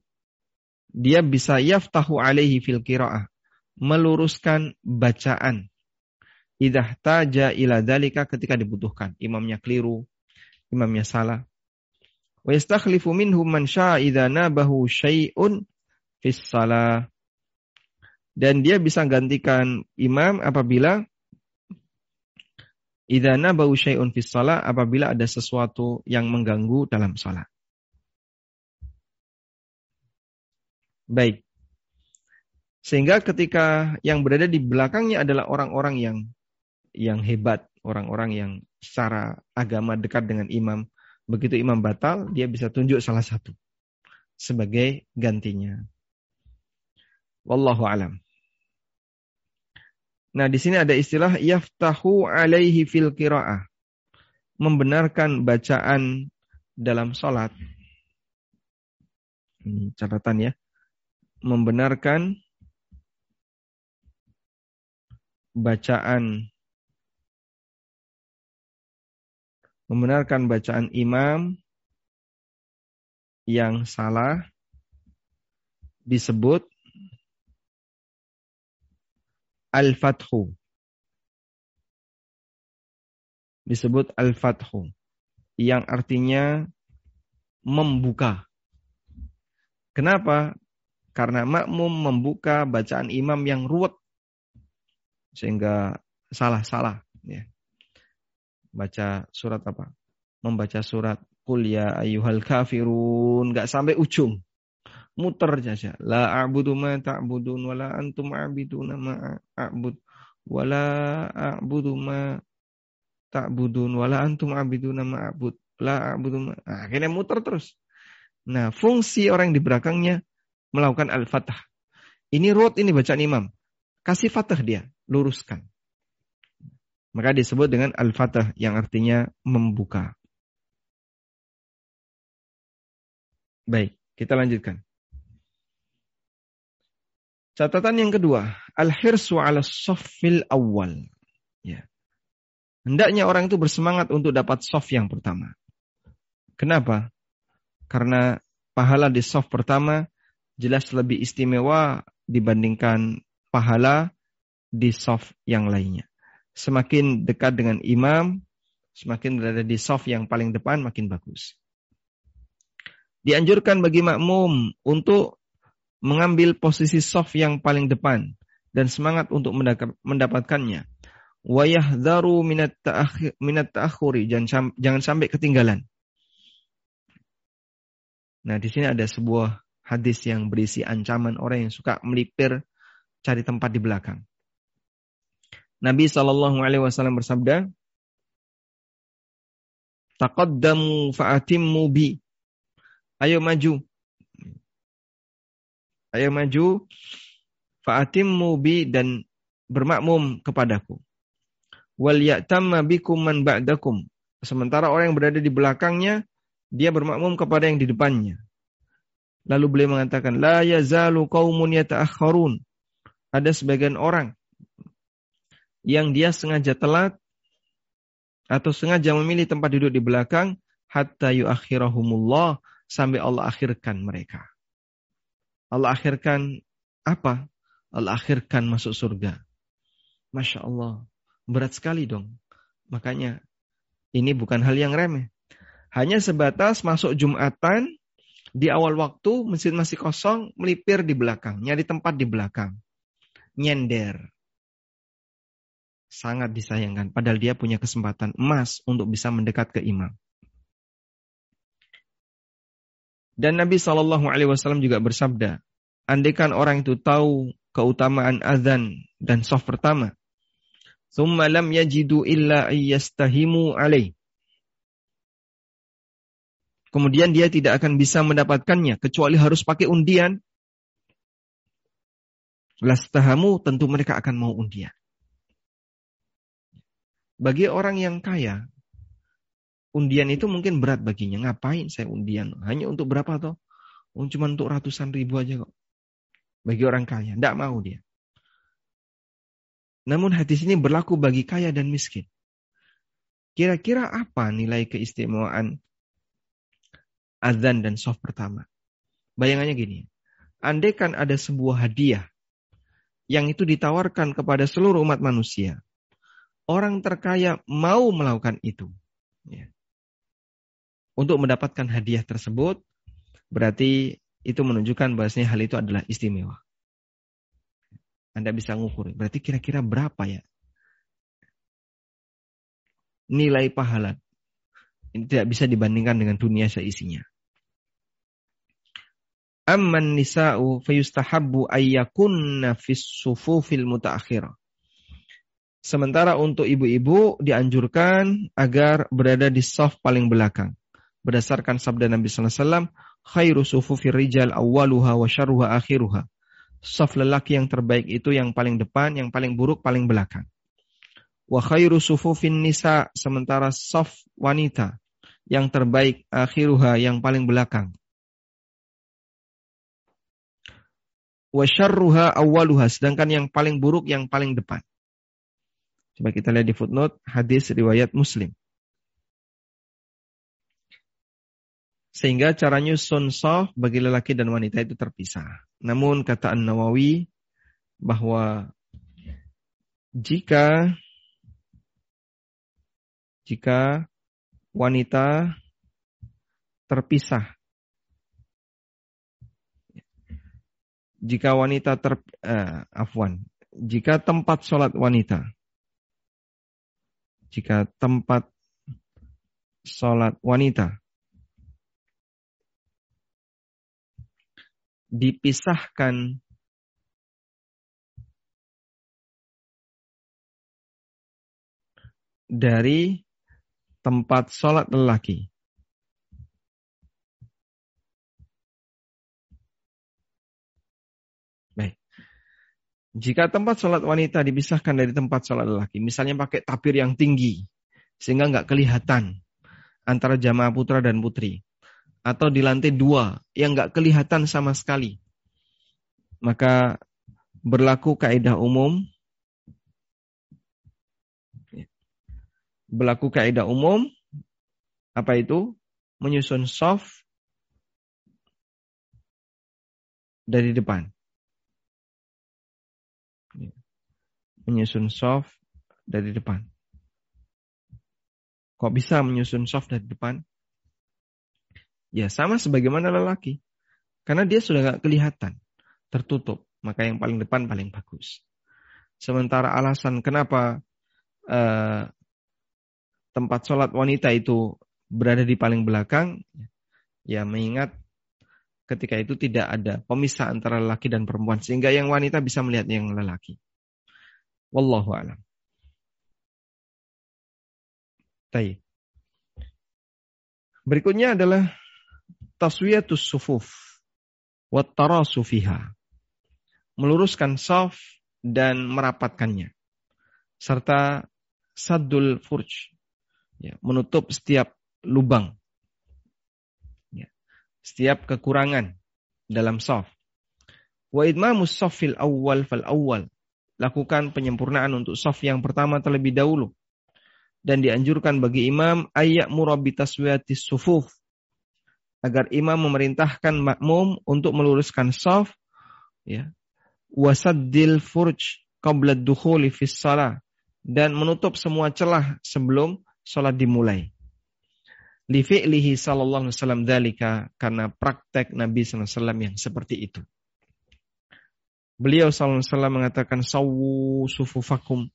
dia bisa yaftahu alaihi fil qira'ah meluruskan bacaan idah taja ila dalika ketika dibutuhkan. Imamnya keliru, imamnya salah. Wa yastakhlifu minhum man syaa idza nabahu syai'un fis salah. Dan dia bisa gantikan imam apabila idza nabahu syai'un fis salah apabila ada sesuatu yang mengganggu dalam salat. Baik. Sehingga ketika yang berada di belakangnya adalah orang-orang yang yang hebat, orang-orang yang secara agama dekat dengan imam. Begitu imam batal, dia bisa tunjuk salah satu sebagai gantinya. Wallahu alam. Nah, di sini ada istilah yaftahu alaihi fil qiraah. Membenarkan bacaan dalam salat. Ini catatan ya. Membenarkan bacaan membenarkan bacaan imam yang salah disebut al-fathu. Disebut al-fathu yang artinya membuka. Kenapa? Karena makmum membuka bacaan imam yang ruwet sehingga salah-salah ya baca surat apa? Membaca surat Qul ya ayyuhal kafirun. Nggak sampai ujung. Muter saja. La a'budu ma ta'budun wa la antum a'biduna ma a'bud. Wa la a'budu ma ta'budun wa la antum a'biduna ma a'bud. La a'budu ma... Nah, akhirnya muter terus. Nah, fungsi orang yang di belakangnya melakukan al-fatah. Ini root ini bacaan imam. Kasih fatah dia, luruskan. Maka disebut dengan al-fatah yang artinya membuka. Baik, kita lanjutkan. Catatan yang kedua, al-hirsu ala soffil awal. Ya. Hendaknya orang itu bersemangat untuk dapat soft yang pertama. Kenapa? Karena pahala di soft pertama jelas lebih istimewa dibandingkan pahala di soft yang lainnya semakin dekat dengan imam, semakin berada di soft yang paling depan makin bagus. Dianjurkan bagi makmum untuk mengambil posisi soft yang paling depan dan semangat untuk mendapatkannya. Wayah daru minat ta'akhuri, jangan, sampai ketinggalan. Nah, di sini ada sebuah hadis yang berisi ancaman orang yang suka melipir cari tempat di belakang. Nabi Shallallahu Alaihi Wasallam bersabda, "Taqaddamu fa'atimmu bi." Ayo maju. Ayo maju. Fa'atimmu bi dan bermakmum kepadaku. Wal ya'tamma bikum man ba'dakum. Sementara orang yang berada di belakangnya, dia bermakmum kepada yang di depannya. Lalu beliau mengatakan, La yazalu qawmun yata'akharun. Ada sebagian orang yang dia sengaja telat atau sengaja memilih tempat duduk di belakang hatta yuakhirahumullah sampai Allah akhirkan mereka. Allah akhirkan apa? Allah akhirkan masuk surga. Masya Allah. Berat sekali dong. Makanya ini bukan hal yang remeh. Hanya sebatas masuk Jumatan, di awal waktu mesin masih kosong, melipir di belakang, nyari tempat di belakang. Nyender sangat disayangkan. Padahal dia punya kesempatan emas untuk bisa mendekat ke imam. Dan Nabi Shallallahu Alaihi Wasallam juga bersabda, andaikan orang itu tahu keutamaan azan dan soft pertama, summa lam yajidu illa ayyastahimu alaih. Kemudian dia tidak akan bisa mendapatkannya kecuali harus pakai undian. Lastahamu tentu mereka akan mau undian. Bagi orang yang kaya, undian itu mungkin berat baginya. Ngapain saya undian? Hanya untuk berapa toh? Oh, cuma untuk ratusan ribu aja kok. Bagi orang kaya, tidak mau dia. Namun hadis ini berlaku bagi kaya dan miskin. Kira-kira apa nilai keistimewaan azan dan soft pertama? Bayangannya gini, andaikan ada sebuah hadiah yang itu ditawarkan kepada seluruh umat manusia, orang terkaya mau melakukan itu. Ya. Untuk mendapatkan hadiah tersebut, berarti itu menunjukkan bahwasanya hal itu adalah istimewa. Anda bisa ngukur. Berarti kira-kira berapa ya nilai pahala? Ini tidak bisa dibandingkan dengan dunia seisinya. Amman nisa'u fayustahabbu ayyakunna fis sufufil mutaakhirah. Sementara untuk ibu-ibu dianjurkan agar berada di soft paling belakang. Berdasarkan sabda Nabi sallallahu alaihi wasallam, khairu awwaluha wa akhiruha. Soft lelaki yang terbaik itu yang paling depan, yang paling buruk paling belakang. Wa khairu sufufin nisa sementara soft wanita yang terbaik akhiruha yang paling belakang. Wa syarruha awwaluha sedangkan yang paling buruk yang paling depan. Coba kita lihat di footnote hadis riwayat Muslim. Sehingga cara nyusun bagi lelaki dan wanita itu terpisah. Namun kata An-Nawawi bahwa jika jika wanita terpisah jika wanita ter uh, afwan jika tempat sholat wanita jika tempat sholat wanita dipisahkan dari tempat sholat lelaki. Jika tempat sholat wanita dipisahkan dari tempat sholat lelaki, misalnya pakai tapir yang tinggi, sehingga nggak kelihatan antara jamaah putra dan putri, atau di lantai dua yang nggak kelihatan sama sekali, maka berlaku kaidah umum, berlaku kaidah umum, apa itu? Menyusun soft dari depan. menyusun soft dari depan. Kok bisa menyusun soft dari depan? Ya sama sebagaimana lelaki. Karena dia sudah nggak kelihatan, tertutup. Maka yang paling depan paling bagus. Sementara alasan kenapa uh, tempat sholat wanita itu berada di paling belakang, ya mengingat ketika itu tidak ada pemisah antara lelaki dan perempuan. Sehingga yang wanita bisa melihat yang lelaki. Wallahu a'lam. Taib. Berikutnya adalah taswiyatus sufuf wa tarasufiha. Meluruskan saf dan merapatkannya. Serta saddul furj. Ya, menutup setiap lubang. Ya, setiap kekurangan dalam saf. Wa idmamus safil awal fal awal. Lakukan penyempurnaan untuk saf yang pertama terlebih dahulu. Dan dianjurkan bagi imam ayak murabitaswiyatis sufuf agar imam memerintahkan makmum untuk meluruskan saf ya wasaddil furj qabla dukhuli fis salah dan menutup semua celah sebelum salat dimulai. Li fi'lihi sallallahu alaihi wasallam dalika karena praktek Nabi sallallahu alaihi wasallam yang seperti itu. Beliau sallallahu alaihi wasallam mengatakan sawu sufufakum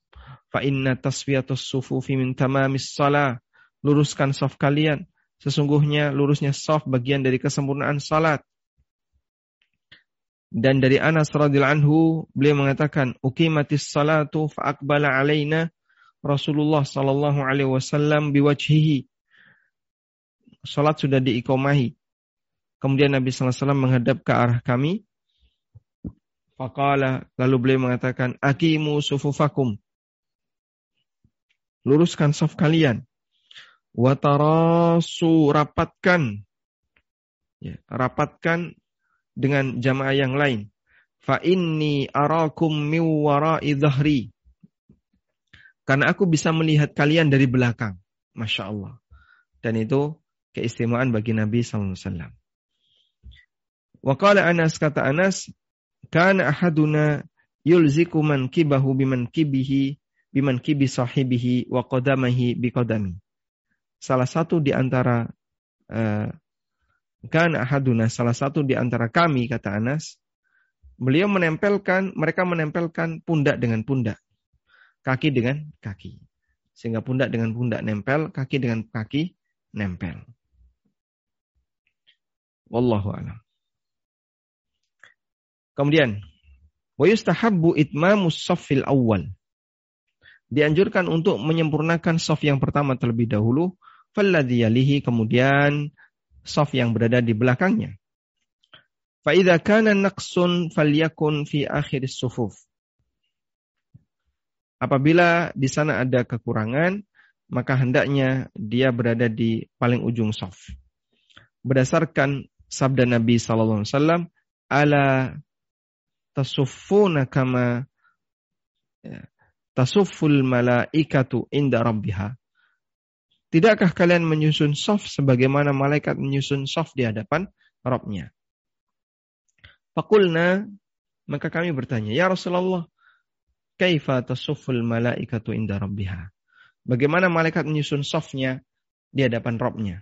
fa inna tasfiyatus sufufi min tamamis salah. Luruskan saf kalian Sesungguhnya lurusnya saf bagian dari kesempurnaan salat. Dan dari Anas radhiyallahu anhu beliau mengatakan, "Uqimatis salatu fa aqbala alaina Rasulullah sallallahu alaihi wasallam biwajhihi." Salat sudah diikomahi. Kemudian Nabi sallallahu alaihi wasallam menghadap ke arah kami. Faqala lalu beliau mengatakan, "Aqimu sufufakum." Luruskan saf kalian. Watarasu rapatkan. Ya, rapatkan dengan jamaah yang lain. Fa inni arakum miwara'i dhahri. Karena aku bisa melihat kalian dari belakang. Masya Allah. Dan itu keistimewaan bagi Nabi SAW. Wa qala Anas kata Anas, kana ahaduna yulziku man kibahu biman kibihi biman kibi sahibihi wa qadamahi bi qadami salah satu di antara uh, kan ahaduna salah satu di antara kami kata Anas beliau menempelkan mereka menempelkan pundak dengan pundak. Kaki dengan kaki. Sehingga pundak dengan pundak nempel kaki dengan kaki nempel. Wallahu alam. Kemudian wa yustahabbu itmamus saffil awal dianjurkan untuk menyempurnakan soft yang pertama terlebih dahulu falladhi yalihi kemudian soft yang berada di belakangnya. Fa'idha kana naqsun fi akhir sufuf. Apabila di sana ada kekurangan, maka hendaknya dia berada di paling ujung soft. Berdasarkan sabda Nabi wasallam, ala tasuffuna kama ya, tasufful malaikatu inda rabbiha. Tidakkah kalian menyusun soft sebagaimana malaikat menyusun soft di hadapan Robnya? Fakulna, maka kami bertanya, Ya Rasulullah, kaifa tasufful malaikatu inda rabbiha? Bagaimana malaikat menyusun softnya di hadapan Robnya?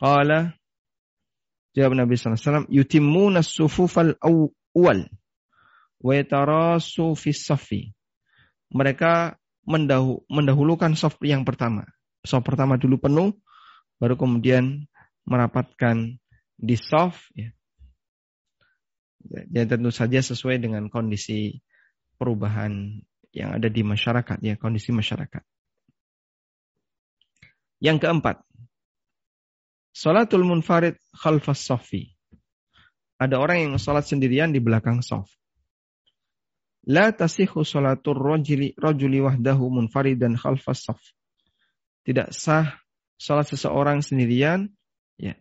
Qala, jawab Nabi SAW, yutimuna sufufal awal wa yatarasu fis safi. Mereka mendahulukan soft yang pertama soft pertama dulu penuh, baru kemudian merapatkan di soft. Ya. Dan tentu saja sesuai dengan kondisi perubahan yang ada di masyarakat, ya kondisi masyarakat. Yang keempat, Salatul munfarid khalfas sofi. Ada orang yang salat sendirian di belakang soft. La tasihu salatul rajuli, rajuli wahdahu munfaridan khalfas sofi tidak sah sholat seseorang sendirian ya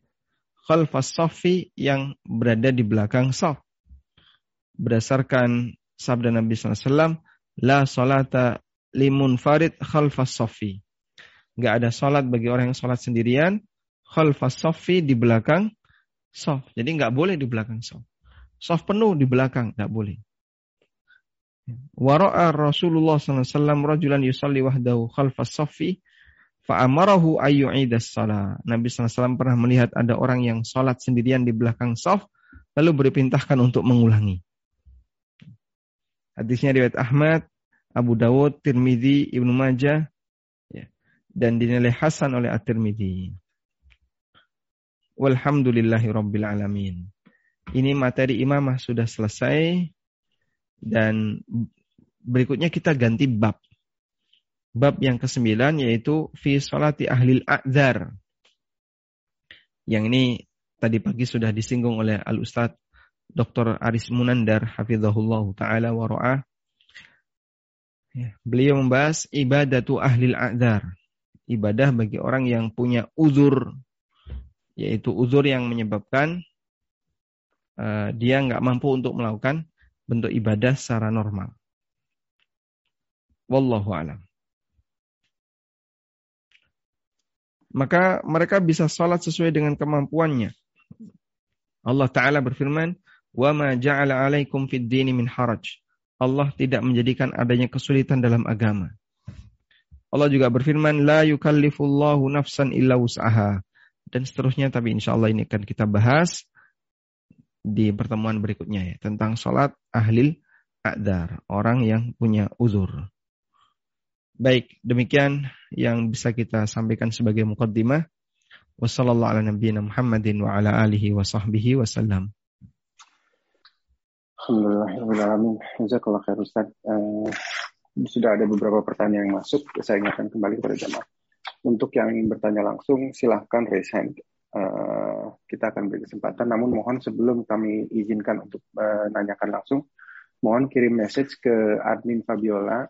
khalfas safi yang berada di belakang saf. Berdasarkan sabda Nabi SAW, la salata limun farid khalfas safi. Gak ada sholat bagi orang yang sholat sendirian khalfas safi di belakang saf. Jadi nggak boleh di belakang saf. Saf penuh di belakang, nggak boleh. Wara'a Rasulullah SAW rajulan yusalli wahdahu khalfas safi Fa'amarahu ayyu'idas salat. Nabi SAW pernah melihat ada orang yang sholat sendirian di belakang saf, lalu berpintahkan untuk mengulangi. Hadisnya riwayat Ahmad, Abu Dawud, Tirmidzi, Ibnu Majah, ya, dan dinilai Hasan oleh At-Tirmidzi. Walhamdulillahi Rabbil Alamin. Ini materi imamah sudah selesai dan berikutnya kita ganti bab. Bab yang kesembilan yaitu fi salati ahlil a'dzar. Yang ini tadi pagi sudah disinggung oleh Al-Ustaz Dr. Aris Munandar hafizahullah taala wa ra'ah. Ya, beliau membahas ibadatu ahlil a'dzar. Ibadah bagi orang yang punya uzur yaitu uzur yang menyebabkan uh, dia nggak mampu untuk melakukan bentuk ibadah secara normal. Wallahu alam. Maka mereka bisa sholat sesuai dengan kemampuannya. Allah Ta'ala berfirman, Wa ma ja'ala alaikum fid min haraj. Allah tidak menjadikan adanya kesulitan dalam agama. Allah juga berfirman, La yukallifullahu nafsan illa wus'aha. Dan seterusnya, tapi insya Allah ini akan kita bahas di pertemuan berikutnya ya. Tentang sholat ahlil a'dar. Orang yang punya uzur. Baik, demikian yang bisa kita sampaikan sebagai mukaddimah. Wassalamualaikum warahmatullahi wabarakatuh.
Alhamdulillah, Jazakallah khair Ustaz. Uh, sudah ada beberapa pertanyaan yang masuk. Saya ingatkan kembali kepada jamaah. Untuk yang ingin bertanya langsung, silahkan raise hand. Uh, kita akan beri kesempatan. Namun mohon sebelum kami izinkan untuk menanyakan langsung, mohon kirim message ke admin Fabiola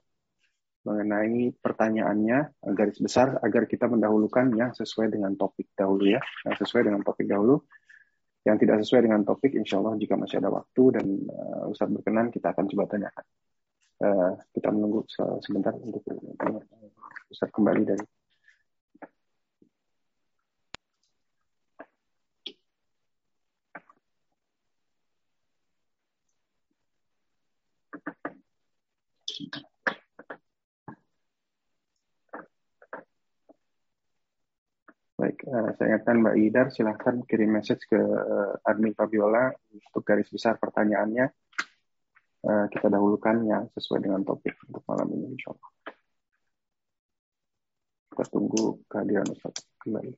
mengenai pertanyaannya garis besar agar kita mendahulukan yang sesuai dengan topik dahulu ya, yang sesuai dengan topik dahulu. Yang tidak sesuai dengan topik, insya Allah jika masih ada waktu dan uh, Ustadz berkenan, kita akan coba tanyakan. Uh, kita menunggu sebentar untuk Ustadz kembali dari Baik, uh, saya ingatkan Mbak Idar, silahkan kirim message ke uh, admin Fabiola untuk garis besar pertanyaannya. Uh, kita dahulukan yang sesuai dengan topik untuk malam ini, insya Allah. Kita tunggu kehadiran Ustaz kembali.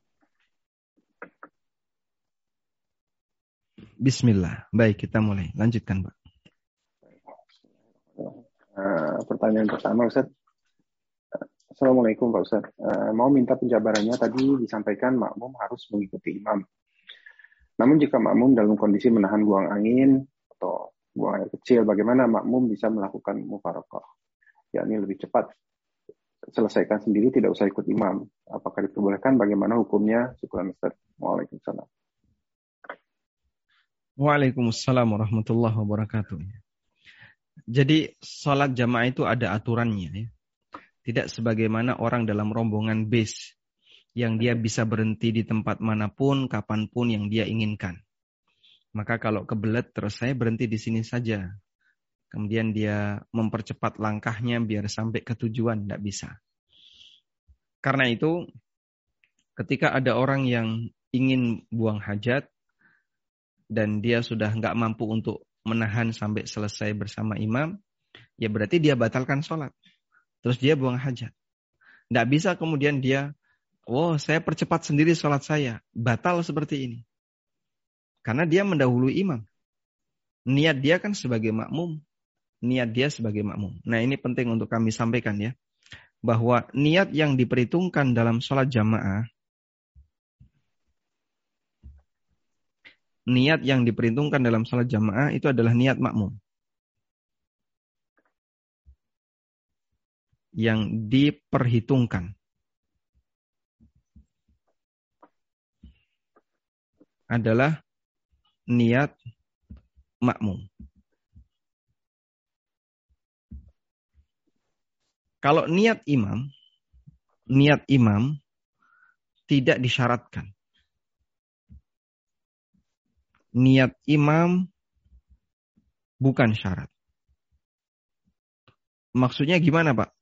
Bismillah. Baik, kita mulai. Lanjutkan, Pak.
Uh, pertanyaan pertama, Ustaz. Assalamualaikum Pak Ustaz. Uh, mau minta penjabarannya tadi disampaikan makmum harus mengikuti imam. Namun jika makmum dalam kondisi menahan buang angin atau buang air kecil, bagaimana makmum bisa melakukan mufarokoh? Yakni lebih cepat selesaikan sendiri, tidak usah ikut imam. Apakah diperbolehkan? Bagaimana hukumnya? Syukuran Ustaz. Waalaikumsalam.
Waalaikumsalam warahmatullahi wabarakatuh. Jadi sholat jamaah itu ada aturannya ya. Tidak sebagaimana orang dalam rombongan bis yang dia bisa berhenti di tempat mana pun, kapan pun yang dia inginkan. Maka kalau kebelet terus saya berhenti di sini saja. Kemudian dia mempercepat langkahnya biar sampai ke tujuan, tidak bisa. Karena itu, ketika ada orang yang ingin buang hajat, dan dia sudah nggak mampu untuk menahan sampai selesai bersama imam, ya berarti dia batalkan sholat. Terus dia buang hajat. Tidak bisa kemudian dia, oh saya percepat sendiri sholat saya. Batal seperti ini. Karena dia mendahului imam. Niat dia kan sebagai makmum. Niat dia sebagai makmum. Nah ini penting untuk kami sampaikan ya. Bahwa niat yang diperhitungkan dalam sholat jamaah. Niat yang diperhitungkan dalam sholat jamaah itu adalah niat makmum. yang diperhitungkan. adalah niat makmum. Kalau niat imam, niat imam tidak disyaratkan. Niat imam bukan syarat. Maksudnya gimana, Pak?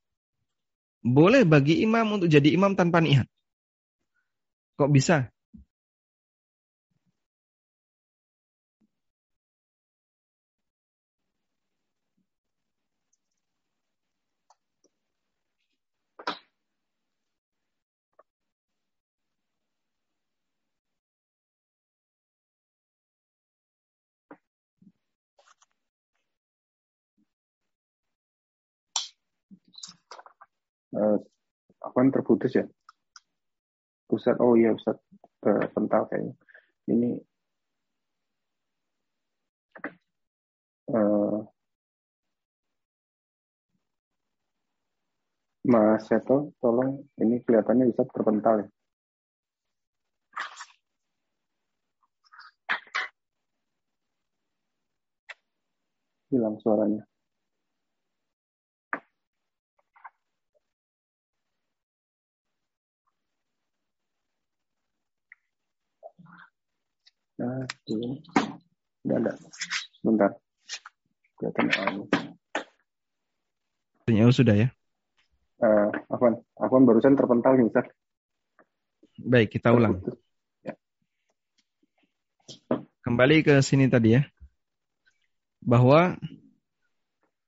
Boleh bagi imam untuk jadi imam tanpa niat. Kok bisa?
Uh, apa yang terputus ya pusat oh iya pusat terpental kayaknya ini uh, Mas Seto, tolong ini kelihatannya bisa terpental ya. Hilang suaranya. Ini. Udah ada. Bentar. Kelihatan anu.
Oh, sudah ya?
Uh, Afwan, Afwan barusan terpental nih, Ustaz.
Baik, kita ulang. Ya. Kembali ke sini tadi ya. Bahwa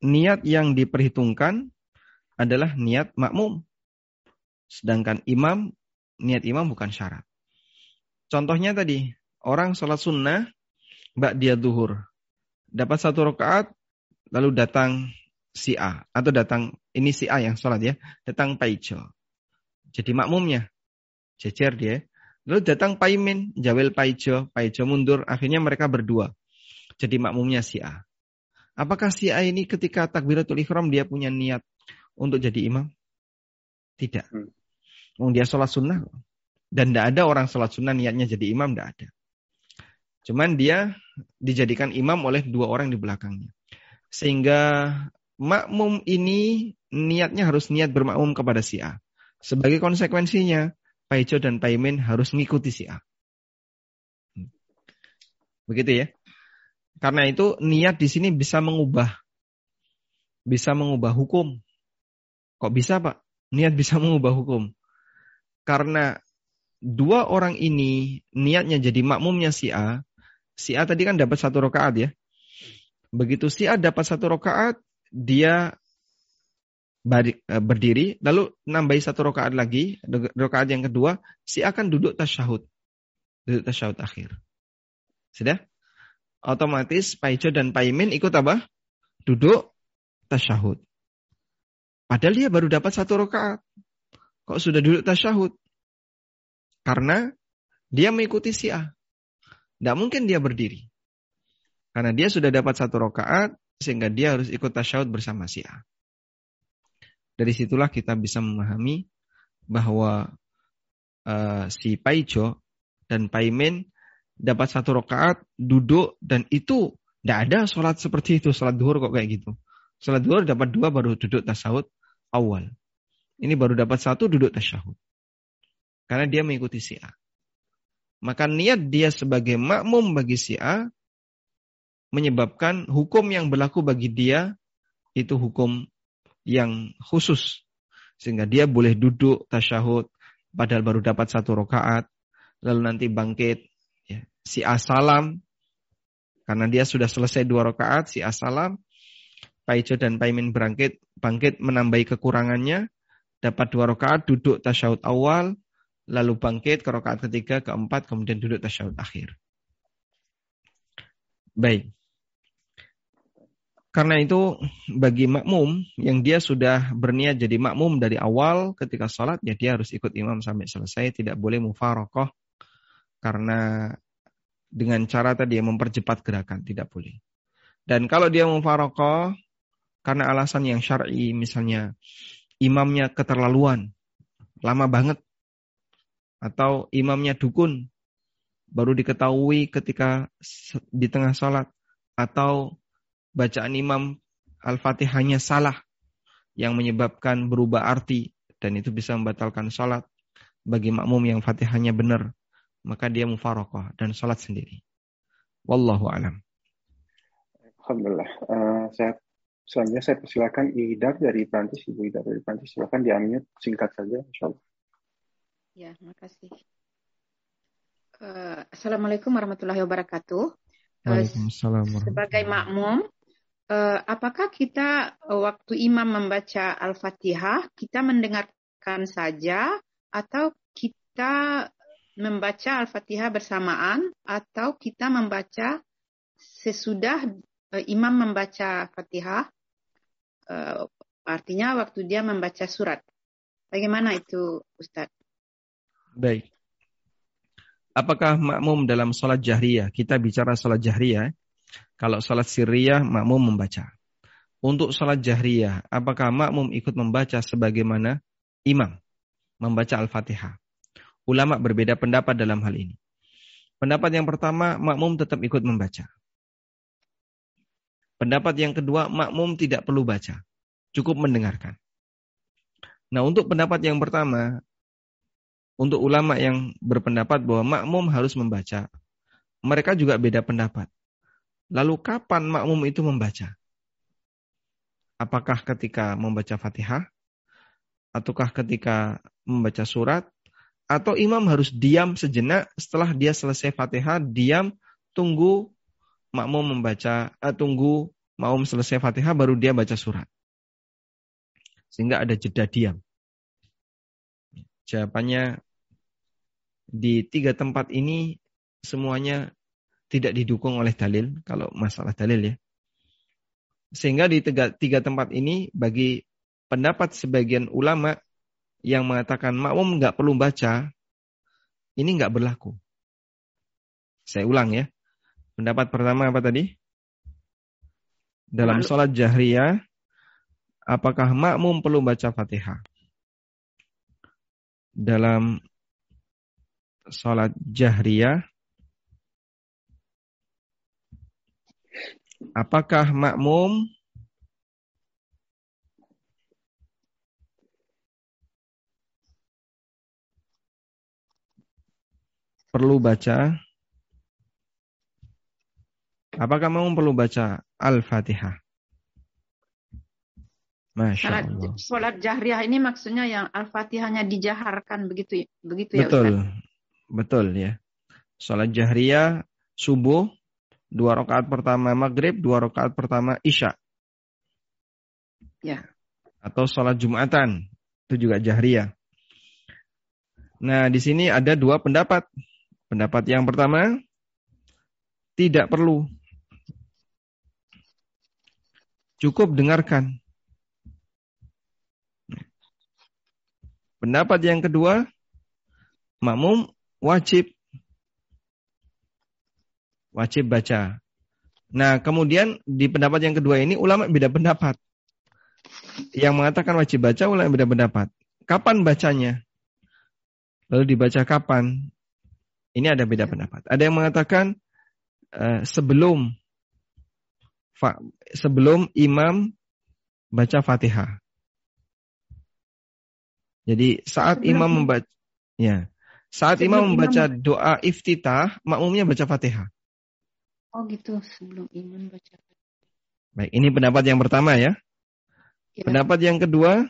niat yang diperhitungkan adalah niat makmum. Sedangkan imam, niat imam bukan syarat. Contohnya tadi, orang sholat sunnah, mbak dia duhur. Dapat satu rakaat, lalu datang si A. Atau datang, ini si A yang sholat ya. Datang Paijo. Jadi makmumnya. Jejer dia. Lalu datang Paimin, Jawel Paijo. Paijo mundur. Akhirnya mereka berdua. Jadi makmumnya si A. Apakah si A ini ketika takbiratul ikhram dia punya niat untuk jadi imam? Tidak. Hmm. Dia sholat sunnah. Dan tidak ada orang sholat sunnah niatnya jadi imam, tidak ada. Cuman dia dijadikan imam oleh dua orang di belakangnya. Sehingga makmum ini niatnya harus niat bermakmum kepada si A. Sebagai konsekuensinya, Paijo dan Paimin harus mengikuti si A. Begitu ya. Karena itu niat di sini bisa mengubah bisa mengubah hukum. Kok bisa, Pak? Niat bisa mengubah hukum. Karena dua orang ini niatnya jadi makmumnya si A, Si A tadi kan dapat satu rakaat ya. Begitu si A dapat satu rakaat, dia e, berdiri, lalu nambahi satu rakaat lagi, rakaat yang kedua, si A akan duduk tasyahud. Duduk tasyahud akhir. Sudah? Otomatis Paijo dan Paimin ikut apa? Duduk tasyahud. Padahal dia baru dapat satu rakaat. Kok sudah duduk tasyahud? Karena dia mengikuti si A. Tidak mungkin dia berdiri. Karena dia sudah dapat satu rokaat, sehingga dia harus ikut tasyahud bersama si A. Dari situlah kita bisa memahami bahwa uh, si Paijo dan Paimin dapat satu rokaat, duduk, dan itu tidak ada sholat seperti itu. Sholat duhur kok kayak gitu. Sholat duhur dapat dua baru duduk tasyahud awal. Ini baru dapat satu duduk tasyahud. Karena dia mengikuti si A. Maka niat dia sebagai makmum bagi si A menyebabkan hukum yang berlaku bagi dia itu hukum yang khusus. Sehingga dia boleh duduk tasyahud padahal baru dapat satu rakaat lalu nanti bangkit ya. si A salam karena dia sudah selesai dua rakaat si A salam Paijo dan Paimin bangkit bangkit menambahi kekurangannya dapat dua rakaat duduk tasyahud awal lalu bangkit ke rakaat ketiga, keempat, kemudian duduk tasyahud akhir. Baik. Karena itu bagi makmum yang dia sudah berniat jadi makmum dari awal ketika sholat, ya dia harus ikut imam sampai selesai, tidak boleh mufarokoh. Karena dengan cara tadi yang mempercepat gerakan, tidak boleh. Dan kalau dia mufarokoh, karena alasan yang syar'i, misalnya imamnya keterlaluan, lama banget atau imamnya dukun baru diketahui ketika di tengah sholat atau bacaan imam al-fatihahnya salah yang menyebabkan berubah arti dan itu bisa membatalkan sholat bagi makmum yang fatihahnya benar maka dia mufarokoh dan sholat sendiri. Wallahu alam.
Alhamdulillah. Uh, saya selanjutnya saya persilakan Idar dari Prancis Ibu Idar dari Prancis silakan di singkat saja insyaallah
Ya, makasih. Uh, Assalamualaikum warahmatullahi wabarakatuh.
Eh, Waalaikumsalam.
Uh, sebagai makmum, uh, apakah kita waktu imam membaca Al-Fatihah, kita mendengarkan saja atau kita membaca Al-Fatihah bersamaan atau kita membaca sesudah uh, imam membaca Fatihah, uh, artinya waktu dia membaca surat. Bagaimana itu Ustadz?
Baik. Apakah makmum dalam sholat jahriyah? Kita bicara sholat jahriyah. Kalau sholat sirriyah, makmum membaca. Untuk sholat jahriyah, apakah makmum ikut membaca sebagaimana imam? Membaca Al-Fatihah. Ulama berbeda pendapat dalam hal ini. Pendapat yang pertama, makmum tetap ikut membaca. Pendapat yang kedua, makmum tidak perlu baca. Cukup mendengarkan. Nah untuk pendapat yang pertama, untuk ulama yang berpendapat bahwa makmum harus membaca, mereka juga beda pendapat. Lalu kapan makmum itu membaca? Apakah ketika membaca Fatihah? Ataukah ketika membaca surat? Atau imam harus diam sejenak setelah dia selesai Fatihah, diam, tunggu makmum membaca, eh, tunggu makmum selesai Fatihah baru dia baca surat. Sehingga ada jeda diam. Jawabannya di tiga tempat ini semuanya tidak didukung oleh dalil kalau masalah dalil ya. Sehingga di tiga, tiga tempat ini bagi pendapat sebagian ulama yang mengatakan makmum nggak perlu baca, ini nggak berlaku. Saya ulang ya. Pendapat pertama apa tadi? Dalam sholat jahriyah, apakah makmum perlu baca fatihah? Dalam sholat jahriyah, apakah makmum perlu baca? Apakah kamu perlu baca Al-Fatihah?
Masya Allah. Sholat jahriyah ini maksudnya yang Al-Fatihahnya dijaharkan begitu begitu
ya Betul. Betul ya. Sholat jahriyah subuh dua rakaat pertama maghrib, dua rakaat pertama isya.
Ya.
Atau sholat jumatan itu juga jahriyah. Nah di sini ada dua pendapat. Pendapat yang pertama, tidak perlu. Cukup dengarkan. Pendapat yang kedua, makmum wajib wajib baca. Nah, kemudian di pendapat yang kedua ini ulama beda pendapat. Yang mengatakan wajib baca ulama beda pendapat. Kapan bacanya? Lalu dibaca kapan? Ini ada beda pendapat. Ada yang mengatakan uh, sebelum fa, sebelum imam baca Fatihah. Jadi saat imam membaca ya, saat sebelum imam membaca imam... doa iftitah, makmumnya baca Fatihah.
Oh gitu, sebelum imam baca.
Baik, ini pendapat yang pertama ya. ya. Pendapat yang kedua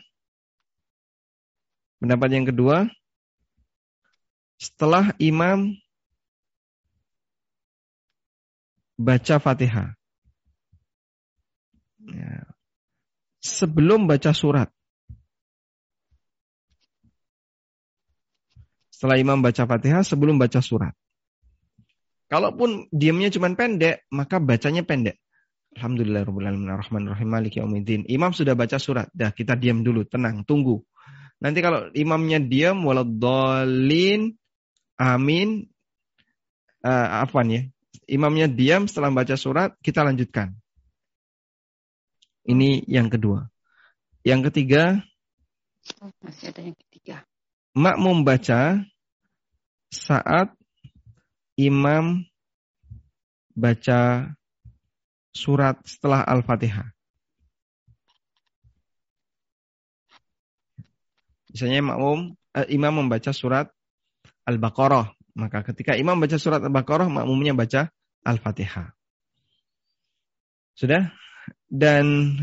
Pendapat yang kedua setelah imam baca Fatihah. Ya. Sebelum baca surat. Setelah imam baca Fatihah, sebelum baca surat. Kalaupun diamnya cuma pendek, maka bacanya pendek. Alhamdulillah Imam sudah baca surat. Dah kita diam dulu, tenang, tunggu. Nanti kalau imamnya diam waladhalin amin uh, afwan ya. Imamnya diam setelah baca surat, kita lanjutkan. Ini yang kedua. Yang ketiga,
oh, masih ada yang ketiga.
Makmum baca saat imam baca surat setelah Al-Fatihah. Misalnya makmum eh, imam membaca surat Al-Baqarah. Maka ketika imam baca surat Al-Baqarah, makmumnya baca Al-Fatihah. Sudah? Dan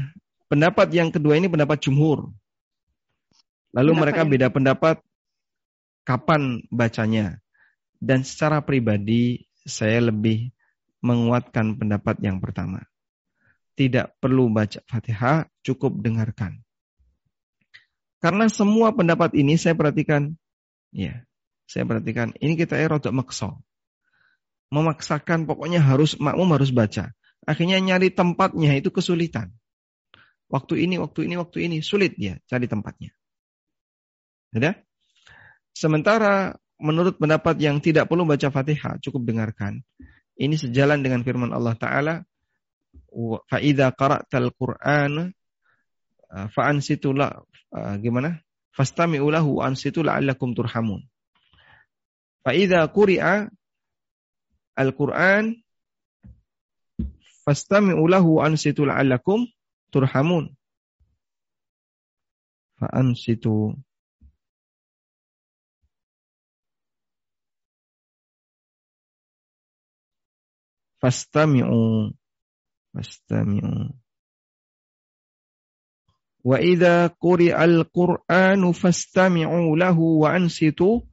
pendapat yang kedua ini pendapat jumhur. Lalu pendapat mereka beda pendapat kapan bacanya. Dan secara pribadi saya lebih menguatkan pendapat yang pertama. Tidak perlu baca Fatihah, cukup dengarkan. Karena semua pendapat ini saya perhatikan, ya, saya perhatikan, ini kita ya rotok maksa. Memaksakan pokoknya harus makmum harus baca. Akhirnya nyari tempatnya itu kesulitan. Waktu ini, waktu ini, waktu ini sulit ya cari tempatnya. Ya? Sementara menurut pendapat yang tidak perlu baca Fatihah, cukup dengarkan. Ini sejalan dengan firman Allah Ta'ala, فَإِذَا قَرَأْتَ الْقُرْآنَ فَأَنْسِتُ لَا gimana? فَاسْتَمِعُوا لَهُ وَأَنْسِتُوا لَعَلَّكُمْ تُرْحَمُونَ فَإِذَا قُرِئَ الْقُرْآنَ فَاسْتَمِعُوا لَهُ وَأَنْسِتُوا لَعَلَّكُمْ تُرْحَمُونَ فَأَنْسِتُوا fastami'u. Fastami'u. Wa idza quri'al qur'anu fastami'u lahu wa ansitu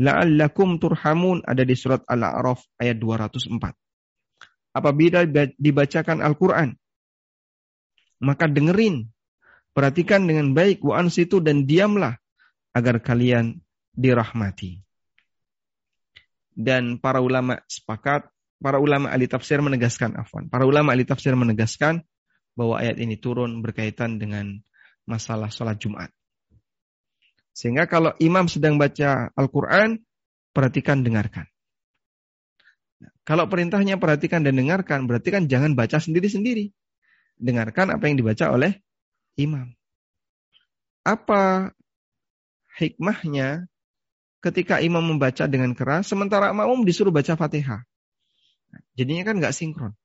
la'allakum turhamun. Ada di surat Al-A'raf ayat 204 apabila dibacakan Al-Qur'an maka dengerin perhatikan dengan baik wa ansitu dan diamlah agar kalian dirahmati. Dan para ulama sepakat para ulama ahli tafsir menegaskan afwan. Para ulama ahli tafsir menegaskan bahwa ayat ini turun berkaitan dengan masalah sholat Jumat. Sehingga kalau imam sedang baca Al-Quran, perhatikan, dengarkan. kalau perintahnya perhatikan dan dengarkan, berarti kan jangan baca sendiri-sendiri. Dengarkan apa yang dibaca oleh imam. Apa hikmahnya ketika imam membaca dengan keras, sementara makmum disuruh baca fatihah? Jadinya kan nggak sinkron.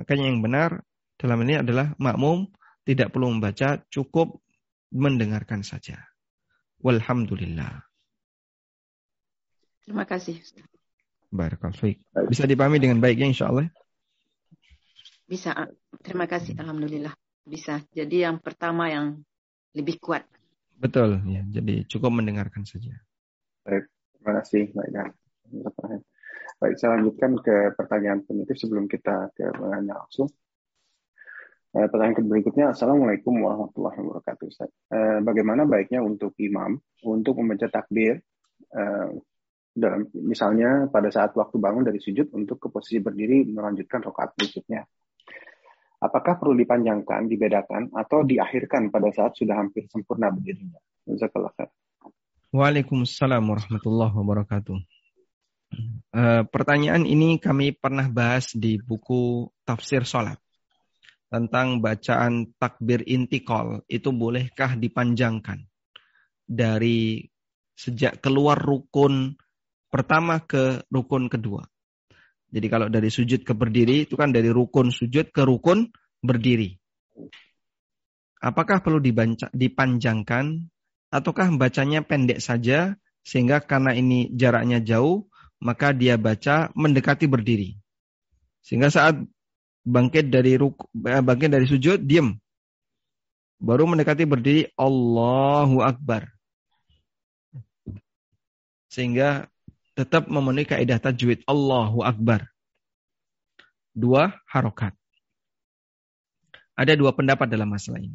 Makanya yang benar dalam ini adalah makmum tidak perlu membaca, cukup mendengarkan saja. Walhamdulillah.
Terima kasih.
Barakallahu Bisa dipahami dengan baiknya insya Allah?
Bisa. Terima kasih. Alhamdulillah. Bisa. Jadi yang pertama yang lebih kuat.
Betul. ya. Jadi cukup mendengarkan saja.
Baik. Terima kasih. Baik. Baik, saya lanjutkan ke pertanyaan penutup sebelum kita ke pertanyaan langsung. Uh, pertanyaan berikutnya, Assalamualaikum warahmatullahi wabarakatuh. Uh, bagaimana baiknya untuk imam untuk membaca takbir uh, dalam misalnya pada saat waktu bangun dari sujud untuk ke posisi berdiri melanjutkan rakaat berikutnya. Apakah perlu dipanjangkan, dibedakan, atau diakhirkan pada saat sudah hampir sempurna berdirinya?
Waalaikumsalam warahmatullahi wabarakatuh. Uh, pertanyaan ini kami pernah bahas di buku tafsir sholat tentang bacaan takbir intikal itu bolehkah dipanjangkan dari sejak keluar rukun pertama ke rukun kedua. Jadi kalau dari sujud ke berdiri itu kan dari rukun sujud ke rukun berdiri. Apakah perlu dibanca, dipanjangkan ataukah bacanya pendek saja sehingga karena ini jaraknya jauh maka dia baca mendekati berdiri. Sehingga saat bangkit dari ruku, eh, bangkit dari sujud, diam. Baru mendekati berdiri, Allahu Akbar. Sehingga tetap memenuhi kaidah tajwid Allahu Akbar. Dua harokat. Ada dua pendapat dalam masalah ini.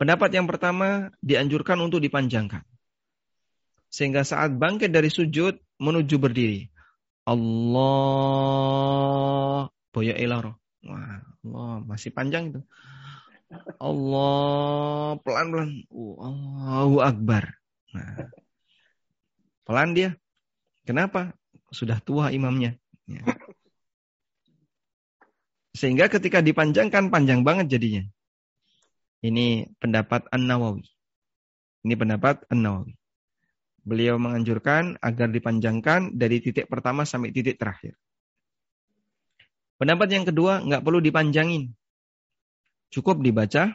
Pendapat yang pertama dianjurkan untuk dipanjangkan. Sehingga saat bangkit dari sujud menuju berdiri. Allah boya ilaro. Wah, Allah masih panjang itu. Allah pelan-pelan. Uh, Allahu Akbar. Nah, pelan dia. Kenapa? Sudah tua imamnya. Ya. Sehingga ketika dipanjangkan panjang banget jadinya. Ini pendapat An-Nawawi. Ini pendapat An-Nawawi. Beliau menganjurkan agar dipanjangkan dari titik pertama sampai titik terakhir. Pendapat yang kedua, nggak perlu dipanjangin. Cukup dibaca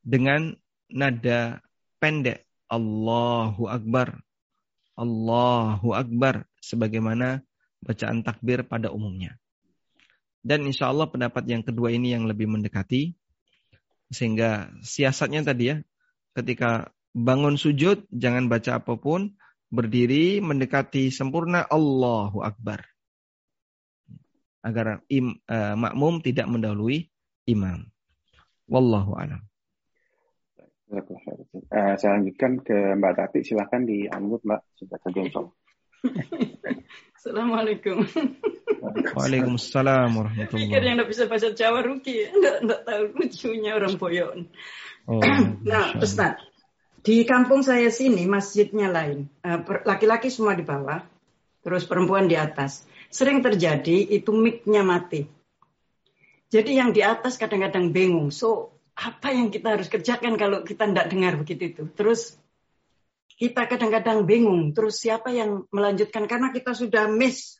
dengan nada pendek. Allahu Akbar. Allahu Akbar. Sebagaimana bacaan takbir pada umumnya. Dan insya Allah pendapat yang kedua ini yang lebih mendekati. Sehingga siasatnya tadi ya, ketika bangun sujud, jangan baca apa pun, berdiri mendekati sempurna Allahu Akbar. Agar im, uh, makmum tidak mendahului imam. Wallahu a'lam.
Uh, saya lanjutkan ke Mbak Tati, silahkan di unmute Mbak, sudah terjempol. (laughs)
Assalamualaikum.
Waalaikumsalam warahmatullahi
wabarakatuh. yang tidak bisa bahasa Jawa Ruki, tidak tahu lucunya orang Boyon. Oh, (clears throat) nah, Ustaz, Di kampung saya sini masjidnya lain. Eh, laki-laki semua di bawah, terus perempuan di atas. Sering terjadi itu mic-nya mati. Jadi yang di atas kadang-kadang bingung. So apa yang kita harus kerjakan kalau kita tidak dengar begitu itu. Terus kita kadang-kadang bingung. Terus siapa yang melanjutkan karena kita sudah miss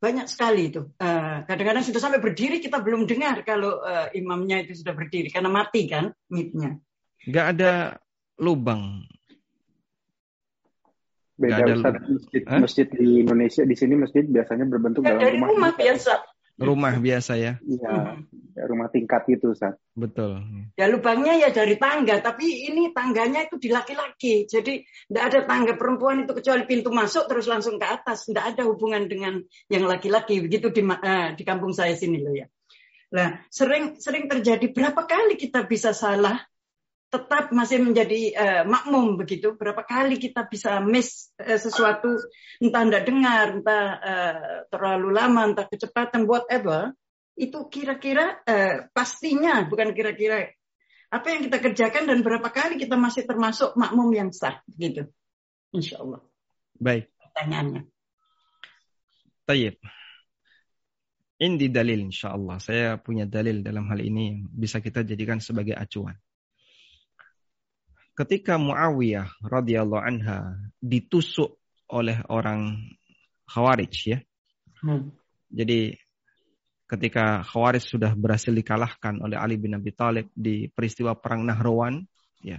banyak sekali itu. Eh, kadang-kadang sudah sampai berdiri kita belum dengar kalau uh, imamnya itu sudah berdiri karena mati kan mitnya.
Gak ada lubang.
Beda ada Ustaz, masjid, masjid di Indonesia di sini masjid biasanya berbentuk ya, dalam
dari rumah, rumah biasa.
Rumah biasa ya.
Iya, hmm. rumah tingkat itu Ustaz.
Betul.
Ya lubangnya ya dari tangga, tapi ini tangganya itu di laki-laki. Jadi tidak ada tangga perempuan itu kecuali pintu masuk terus langsung ke atas. Tidak ada hubungan dengan yang laki-laki. Begitu di, uh, di kampung saya sini loh ya. Nah, sering sering terjadi berapa kali kita bisa salah tetap masih menjadi uh, makmum begitu. Berapa kali kita bisa miss uh, sesuatu, entah tidak dengar, entah uh, terlalu lama, entah kecepatan, whatever. Itu kira-kira uh, pastinya, bukan kira-kira apa yang kita kerjakan dan berapa kali kita masih termasuk makmum yang sah, gitu. Insya Allah.
Baik.
Pertanyaannya.
Tayyip. Ini dalil insya Allah. Saya punya dalil dalam hal ini yang bisa kita jadikan sebagai acuan ketika Muawiyah radhiyallahu anha ditusuk oleh orang Khawarij ya. Hmm. Jadi ketika Khawarij sudah berhasil dikalahkan oleh Ali bin Abi Thalib di peristiwa perang Nahrawan ya.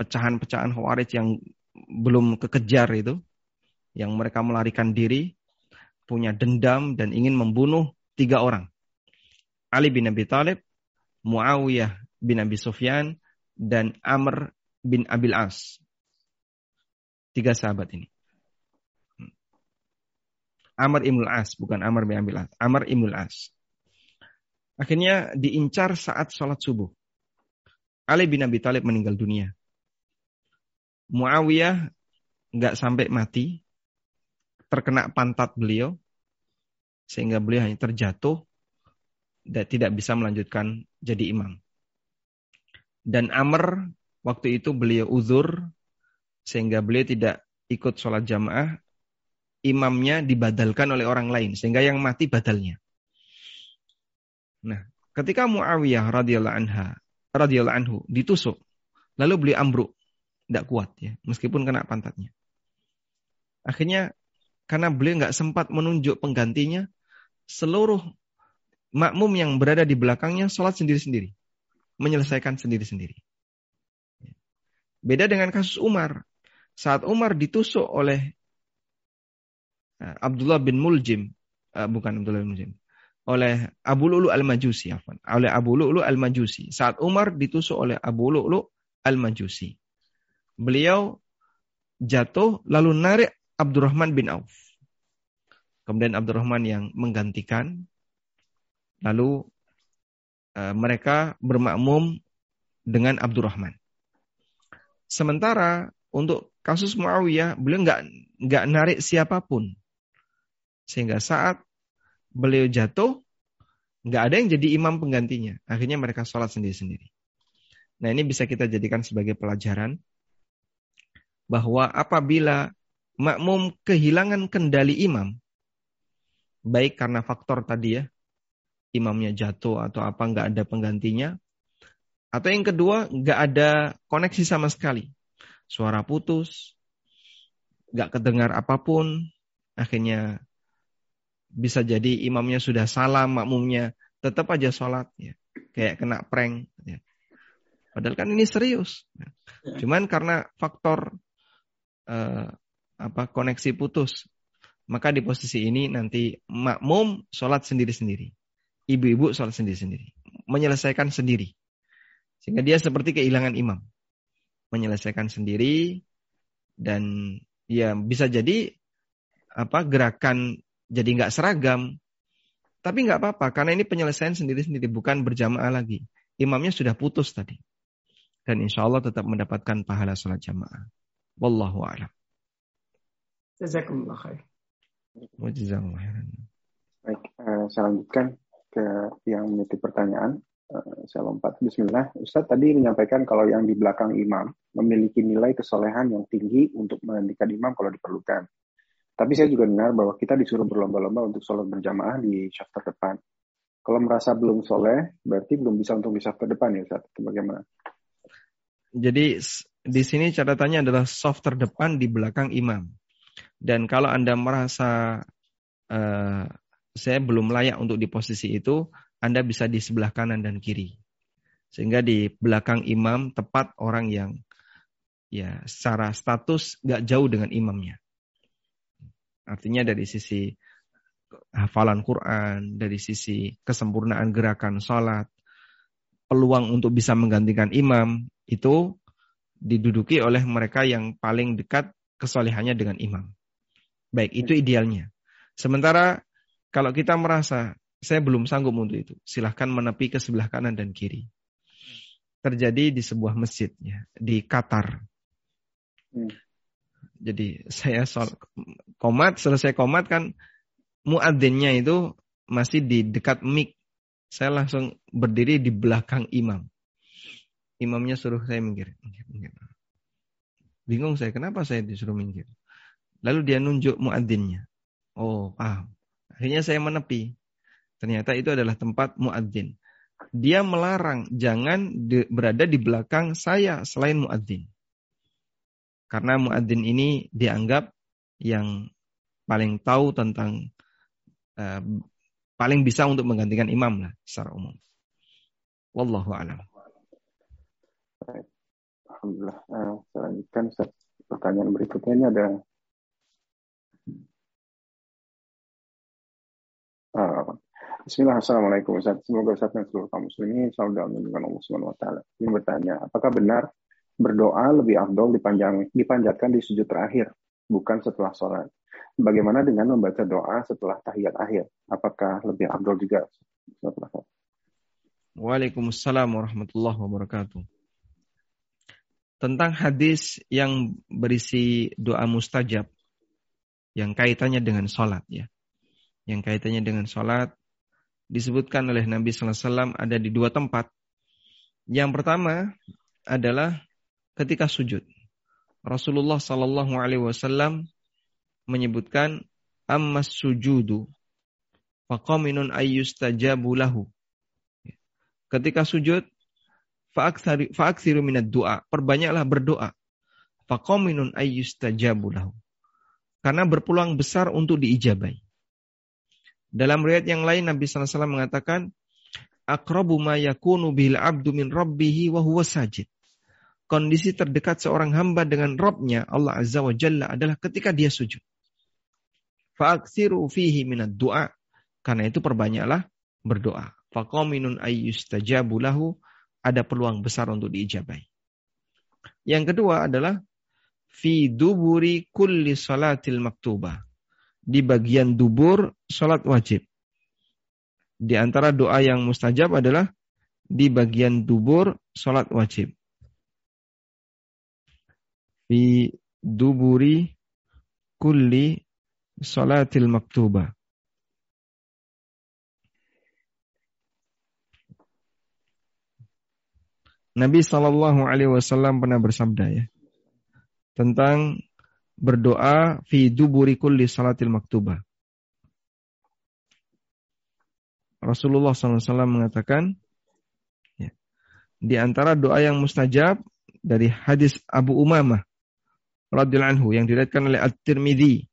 Pecahan-pecahan Khawarij yang belum kekejar itu yang mereka melarikan diri punya dendam dan ingin membunuh tiga orang. Ali bin Abi Thalib, Muawiyah bin Abi Sufyan, dan Amr bin Abil As. Tiga sahabat ini. Amr Ibn As, bukan Amr bin Abil As. Amr Ibn As. Akhirnya diincar saat sholat subuh. Ali bin Abi Thalib meninggal dunia. Muawiyah nggak sampai mati, terkena pantat beliau, sehingga beliau hanya terjatuh dan tidak bisa melanjutkan jadi imam. Dan Amr waktu itu beliau uzur sehingga beliau tidak ikut sholat jamaah. Imamnya dibadalkan oleh orang lain sehingga yang mati badalnya. Nah, ketika Muawiyah radhiyallahu anha radhiyallahu anhu ditusuk, lalu beliau ambruk, tidak kuat ya, meskipun kena pantatnya. Akhirnya karena beliau nggak sempat menunjuk penggantinya, seluruh makmum yang berada di belakangnya sholat sendiri-sendiri menyelesaikan sendiri-sendiri. Beda dengan kasus Umar. Saat Umar ditusuk oleh eh, Abdullah bin Muljim, eh, bukan Abdullah bin Muljim, oleh Abu Lu'lu al-Majusi, oleh Abu Lu'lu al-Majusi. Saat Umar ditusuk oleh Abu Lu'lu al-Majusi. Beliau jatuh lalu narik Abdurrahman bin Auf. Kemudian Abdurrahman yang menggantikan. Lalu mereka bermakmum dengan Abdurrahman. Sementara untuk kasus Muawiyah, beliau nggak nggak narik siapa pun, sehingga saat beliau jatuh, nggak ada yang jadi imam penggantinya. Akhirnya mereka sholat sendiri-sendiri. Nah ini bisa kita jadikan sebagai pelajaran bahwa apabila makmum kehilangan kendali imam, baik karena faktor tadi ya, imamnya jatuh atau apa nggak ada penggantinya. Atau yang kedua nggak ada koneksi sama sekali. Suara putus, nggak kedengar apa pun, akhirnya bisa jadi imamnya sudah salah, makmumnya tetap aja sholat, ya. kayak kena prank. Ya. Padahal kan ini serius. Cuman karena faktor eh, apa koneksi putus, maka di posisi ini nanti makmum sholat sendiri-sendiri ibu-ibu sholat sendiri-sendiri. Menyelesaikan sendiri. Sehingga dia seperti kehilangan imam. Menyelesaikan sendiri dan ya bisa jadi apa gerakan jadi nggak seragam. Tapi nggak apa-apa karena ini penyelesaian sendiri-sendiri bukan berjamaah lagi. Imamnya sudah putus tadi. Dan insya Allah tetap mendapatkan pahala sholat jamaah. Wallahu a'lam.
Jazakumullah khair.
Baik, uh, saya lanjutkan ke yang menitip pertanyaan. uh, saya lompat. Bismillah. Ustaz tadi menyampaikan kalau yang di belakang imam memiliki nilai kesolehan yang tinggi untuk menghentikan imam kalau diperlukan. Tapi saya juga dengar bahwa kita disuruh berlomba-lomba untuk sholat berjamaah di syaf terdepan. Kalau merasa belum soleh, berarti belum bisa untuk di syaf terdepan ya Ustaz. Bagaimana?
Jadi di sini catatannya adalah soft terdepan di belakang imam. Dan kalau Anda merasa uh, saya belum layak untuk di posisi itu, Anda bisa di sebelah kanan dan kiri. Sehingga di belakang imam tepat orang yang ya secara status gak jauh dengan imamnya. Artinya dari sisi hafalan Quran, dari sisi kesempurnaan gerakan sholat, peluang untuk bisa menggantikan imam itu diduduki oleh mereka yang paling dekat kesolehannya dengan imam. Baik, itu idealnya. Sementara kalau kita merasa saya belum sanggup untuk itu, silahkan menepi ke sebelah kanan dan kiri. Terjadi di sebuah masjid ya, di Qatar. Hmm. Jadi saya sol, komat, selesai komat kan muadzinnya itu masih di dekat mik. Saya langsung berdiri di belakang imam. Imamnya suruh saya minggir. Bingung saya, kenapa saya disuruh minggir? Lalu dia nunjuk muadzinnya. Oh, paham. Akhirnya saya menepi. Ternyata itu adalah tempat muadzin. Dia melarang jangan berada di belakang saya selain muadzin. Karena muadzin ini dianggap yang paling tahu tentang uh, paling bisa untuk menggantikan imam lah secara umum. Wallahu a'lam.
Alhamdulillah. Uh, selanjutkan pertanyaan berikutnya ini ada uh, Bismillah, Assalamualaikum Ustaz. Semoga Ustaz dan seluruh kaum muslimin selalu dalam lindungan Allah Subhanahu wa taala. Ini bertanya, apakah benar berdoa lebih afdol dipanjang, dipanjatkan di sujud terakhir, bukan setelah sholat. Bagaimana dengan membaca doa setelah tahiyat akhir? Apakah lebih afdol juga setelah sholat?
Waalaikumsalam warahmatullahi wabarakatuh. Tentang hadis yang berisi doa mustajab yang kaitannya dengan sholat ya. Yang kaitannya dengan sholat disebutkan oleh Nabi SAW ada di dua tempat. Yang pertama adalah ketika sujud. Rasulullah Sallallahu Alaihi Wasallam menyebutkan ammas sujudu faqaminun ayyustajabu lahu. Ketika sujud fa'aksiru minat doa. Perbanyaklah berdoa. Faqaminun ayyustajabu lahu. Karena berpeluang besar untuk diijabai. Dalam riwayat yang lain Nabi SAW mengatakan, Akrabu ma yakunu bil abdu min rabbihi wa huwa sajid kondisi terdekat seorang hamba dengan Robnya Allah Azza wa Jalla adalah ketika dia sujud. Fa'aksiru fihi minat doa. Karena itu perbanyaklah berdoa. Faqaminun ayyustajabu lahu. Ada peluang besar untuk diijabai. Yang kedua adalah fi duburi kulli salatil maktubah. Di bagian dubur salat wajib. Di antara doa yang mustajab adalah di bagian dubur salat wajib fi duburi kulli salatil maktubah. Nabi Shallallahu Alaihi Wasallam pernah bersabda ya tentang berdoa fi duburi kulli salatil maktubah. Rasulullah SAW mengatakan ya, di antara doa yang mustajab dari hadis Abu Umamah radhiyallahu anhu yang diriwayatkan oleh At-Tirmidzi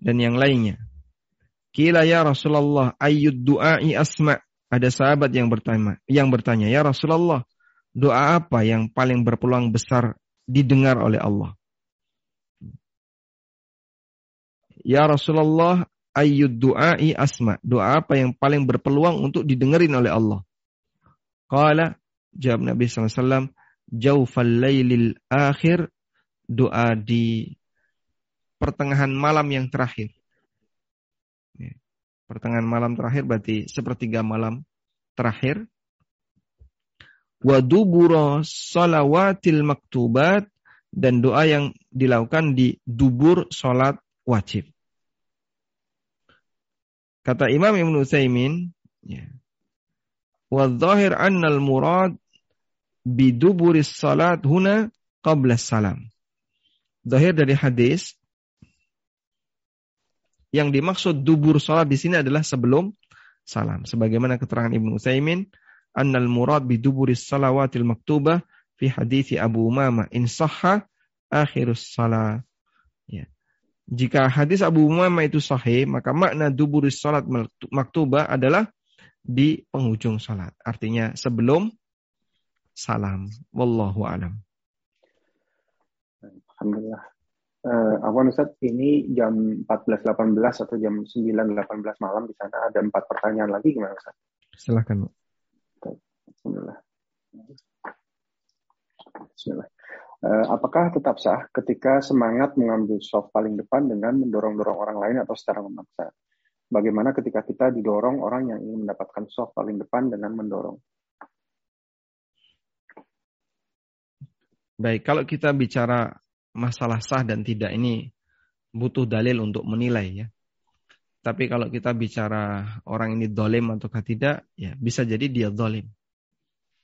dan yang lainnya. Kila ya Rasulullah ayyud du'ai asma. Ada sahabat yang bertanya, yang bertanya, "Ya Rasulullah, doa apa yang paling berpeluang besar didengar oleh Allah?" Ya Rasulullah, ayyud du'ai asma. Doa apa yang paling berpeluang untuk didengarin oleh Allah? Qala, jawab Nabi SAW, Jaufal laylil akhir doa di pertengahan malam yang terakhir. Ya. Pertengahan malam terakhir berarti sepertiga malam terakhir. Waduburo salawatil maktubat dan doa yang dilakukan di dubur sholat wajib. Kata Imam Ibn Utsaimin, ya, Wa dhahir anna al-murad biduburis salat huna qabla salam. Zahir dari hadis yang dimaksud dubur salat di sini adalah sebelum salam. Sebagaimana keterangan Ibnu Utsaimin, annal murad biduburis salawatil maktubah fi hadis Abu Umamah in sahha akhirus salat. Jika hadis Abu Umamah itu sahih, maka makna duburis salat maktubah adalah di penghujung salat. Artinya sebelum salam. Wallahu alam.
Alhamdulillah. Uh, Afwan Ustaz, ini jam 14.18 atau jam 9.18 malam di sana ada empat pertanyaan lagi gimana Ustaz?
Silakan.
Alhamdulillah. Bismillah. Uh, apakah tetap sah ketika semangat mengambil soft paling depan dengan mendorong-dorong orang lain atau secara memaksa? Bagaimana ketika kita didorong orang yang ingin mendapatkan soft paling depan dengan mendorong?
Baik, kalau kita bicara masalah sah dan tidak ini butuh dalil untuk menilai ya. Tapi kalau kita bicara orang ini dolim atau tidak, ya bisa jadi dia dolim.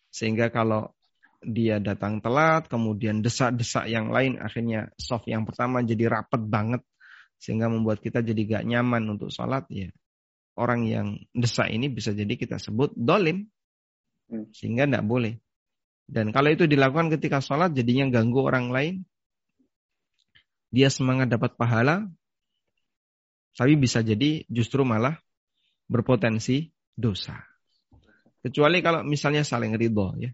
Sehingga kalau dia datang telat, kemudian desak-desak yang lain, akhirnya soft yang pertama jadi rapet banget, sehingga membuat kita jadi gak nyaman untuk sholat, ya orang yang desak ini bisa jadi kita sebut dolim, hmm. sehingga tidak boleh. Dan kalau itu dilakukan ketika sholat jadinya ganggu orang lain. Dia semangat dapat pahala. Tapi bisa jadi justru malah berpotensi dosa. Kecuali kalau misalnya saling ridho ya.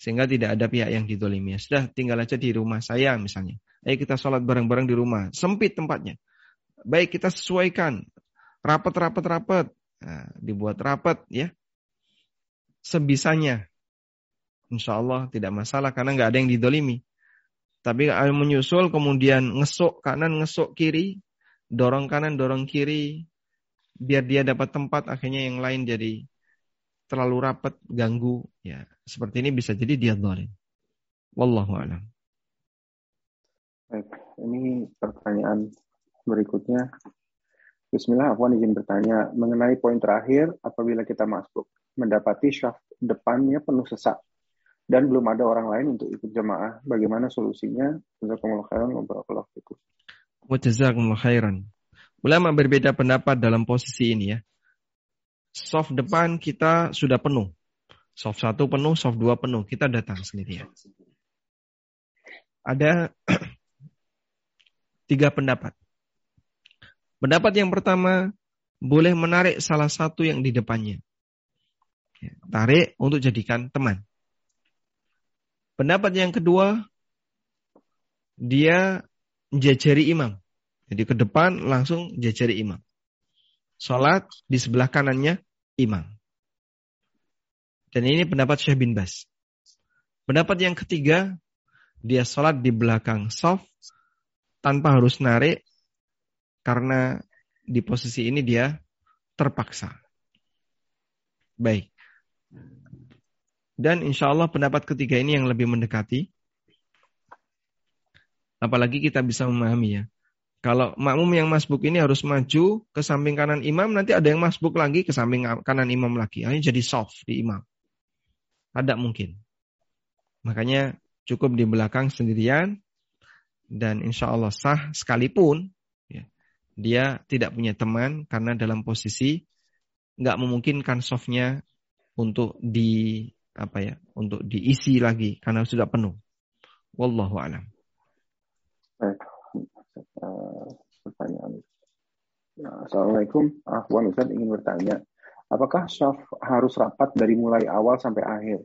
Sehingga tidak ada pihak yang didolimi. Sudah tinggal aja di rumah saya misalnya. Ayo kita sholat bareng-bareng di rumah. Sempit tempatnya. Baik kita sesuaikan. Rapat, rapat, rapat. Nah, dibuat rapat ya. Sebisanya insya Allah tidak masalah karena nggak ada yang didolimi. Tapi menyusul kemudian ngesuk kanan, ngesuk kiri, dorong kanan, dorong kiri, biar dia dapat tempat akhirnya yang lain jadi terlalu rapat, ganggu. Ya, seperti ini bisa jadi dia dolim. Wallahu a'lam.
Baik, ini pertanyaan berikutnya. Bismillah, aku izin bertanya mengenai poin terakhir apabila kita masuk mendapati syaf depannya penuh sesak dan belum ada orang lain untuk ikut jemaah. Bagaimana solusinya? Jazakumullah khairan wa barakallahu fikum.
Jazakumullah khairan. Ulama berbeda pendapat dalam posisi ini ya. Soft depan kita sudah penuh. Soft satu penuh, soft dua penuh. Kita datang sendirian. Ada (clears throat) tiga pendapat. Pendapat yang pertama, boleh menarik salah satu yang di depannya. Tarik untuk jadikan teman. Pendapat yang kedua, dia jajari imam. Jadi ke depan langsung jajari imam. Salat di sebelah kanannya imam. Dan ini pendapat Syekh bin Bas. Pendapat yang ketiga, dia sholat di belakang soft tanpa harus narik karena di posisi ini dia terpaksa. Baik. Dan insya Allah pendapat ketiga ini yang lebih mendekati. Apalagi kita bisa memahami ya. Kalau makmum yang masbuk ini harus maju ke samping kanan imam, nanti ada yang masbuk lagi ke samping kanan imam lagi. Ini jadi soft di imam. Ada mungkin. Makanya cukup di belakang sendirian dan insya Allah sah sekalipun ya, dia tidak punya teman karena dalam posisi nggak memungkinkan softnya untuk di apa ya untuk diisi lagi karena sudah penuh. Wallahu alam.
Baik. Uh, pertanyaan. Nah, Assalamualaikum. Ahwan Ustaz ingin bertanya, apakah soft harus rapat dari mulai awal sampai akhir?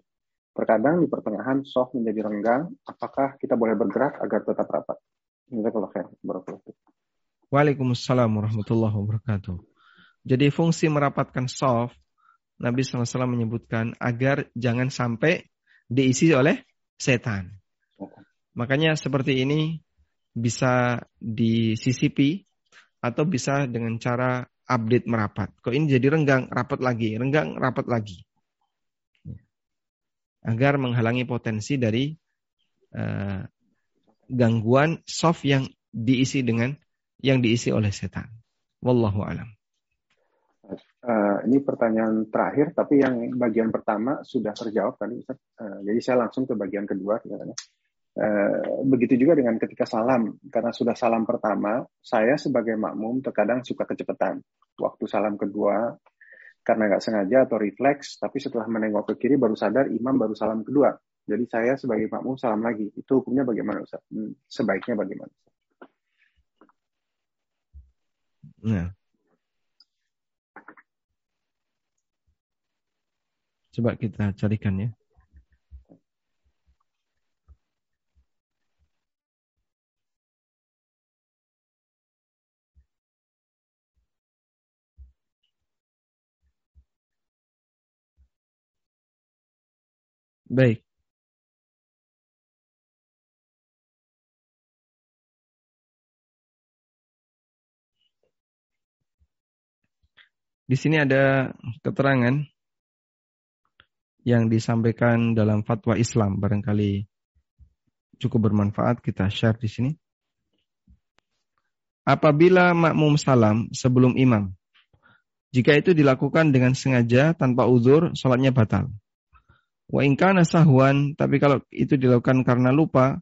Terkadang di pertengahan soft menjadi renggang, apakah kita boleh bergerak agar tetap rapat?
Waalaikumsalam warahmatullahi wabarakatuh. Jadi fungsi merapatkan soft Nabi SAW menyebutkan agar jangan sampai diisi oleh setan. Makanya seperti ini bisa disisipi atau bisa dengan cara update merapat. Kok ini jadi renggang, rapat lagi, renggang, rapat lagi. Agar menghalangi potensi dari uh, gangguan soft yang diisi dengan yang diisi oleh setan. Wallahu alam.
Uh, ini pertanyaan terakhir, tapi yang bagian pertama sudah terjawab tadi. Uh, jadi saya langsung ke bagian kedua. Uh, begitu juga dengan ketika salam, karena sudah salam pertama, saya sebagai makmum terkadang suka kecepatan. Waktu salam kedua, karena nggak sengaja atau refleks, tapi setelah menengok ke kiri baru sadar imam baru salam kedua. Jadi saya sebagai makmum salam lagi. Itu hukumnya bagaimana Ustaz? Hmm, sebaiknya bagaimana?
Nah, Coba kita carikan ya. Baik. Di sini ada keterangan yang disampaikan dalam fatwa Islam barangkali cukup bermanfaat kita share di sini. Apabila makmum salam sebelum imam, jika itu dilakukan dengan sengaja tanpa uzur, sholatnya batal. Wa ingkana sahwan, tapi kalau itu dilakukan karena lupa,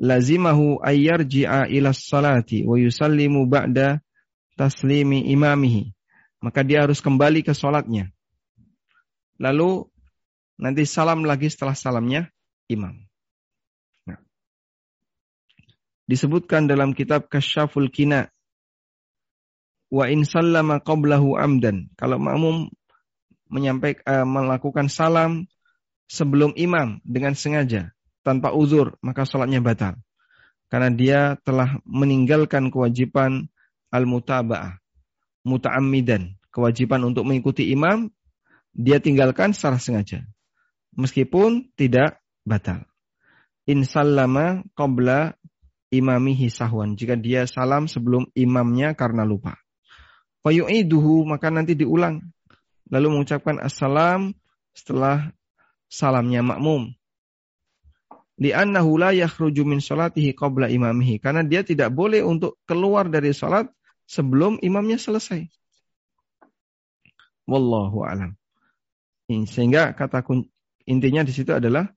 lazimahu ayyarji'a ila salati wa yusallimu ba'da taslimi imamihi. Maka dia harus kembali ke sholatnya. Lalu Nanti salam lagi setelah salamnya imam. Nah. Disebutkan dalam kitab Kasyaful Kina. Wa in sallama qablahu amdan. Kalau makmum menyampaikan uh, melakukan salam sebelum imam dengan sengaja tanpa uzur maka sholatnya batal karena dia telah meninggalkan kewajiban al-mutaba'ah muta'ammidan kewajiban untuk mengikuti imam dia tinggalkan secara sengaja meskipun tidak batal. Insallama qabla imamihi sahwan. Jika dia salam sebelum imamnya karena lupa. Fayu'iduhu maka nanti diulang. Lalu mengucapkan assalam setelah salamnya makmum. Li'annahu la yakhruju min salatihi qabla imamihi. Karena dia tidak boleh untuk keluar dari salat sebelum imamnya selesai. Wallahu alam. Sehingga kata Intinya di situ adalah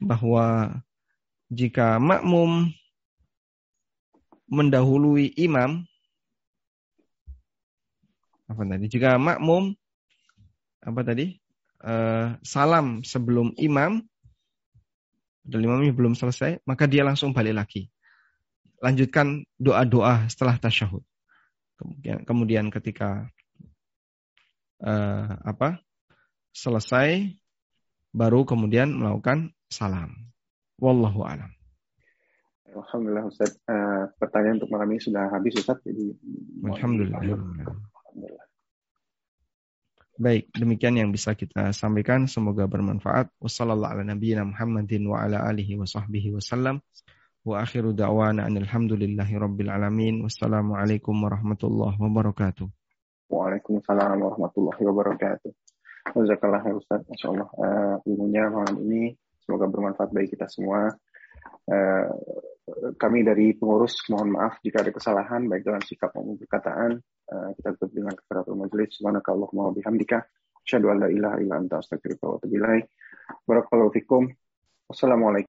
bahwa jika makmum mendahului imam apa tadi? Jika makmum apa tadi? Uh, salam sebelum imam dan imamnya belum selesai, maka dia langsung balik lagi. Lanjutkan doa-doa setelah tasyahud. Kemudian, kemudian ketika uh, apa selesai baru kemudian melakukan salam. Wallahu a'lam.
Alhamdulillah Ustaz. Uh, pertanyaan untuk malam ini sudah habis Ustaz. Jadi
Alhamdulillah. Alhamdulillah. Baik, demikian yang bisa kita sampaikan. Semoga bermanfaat. Wassalamualaikum warahmatullahi wabarakatuh.
Waalaikumsalam warahmatullahi wabarakatuh. Jazakallah ya Ustaz, Masya Allah. Uh, ilmunya malam ini semoga bermanfaat bagi kita semua. Uh, kami dari pengurus mohon maaf jika ada kesalahan baik dalam sikap maupun perkataan. Uh, kita tutup dengan kafaratul majelis. Subhanakallahumma wa bihamdika. Asyhadu an la ilaha illa anta astaghfiruka wa atubu. Barakallahu fikum. Wassalamualaikum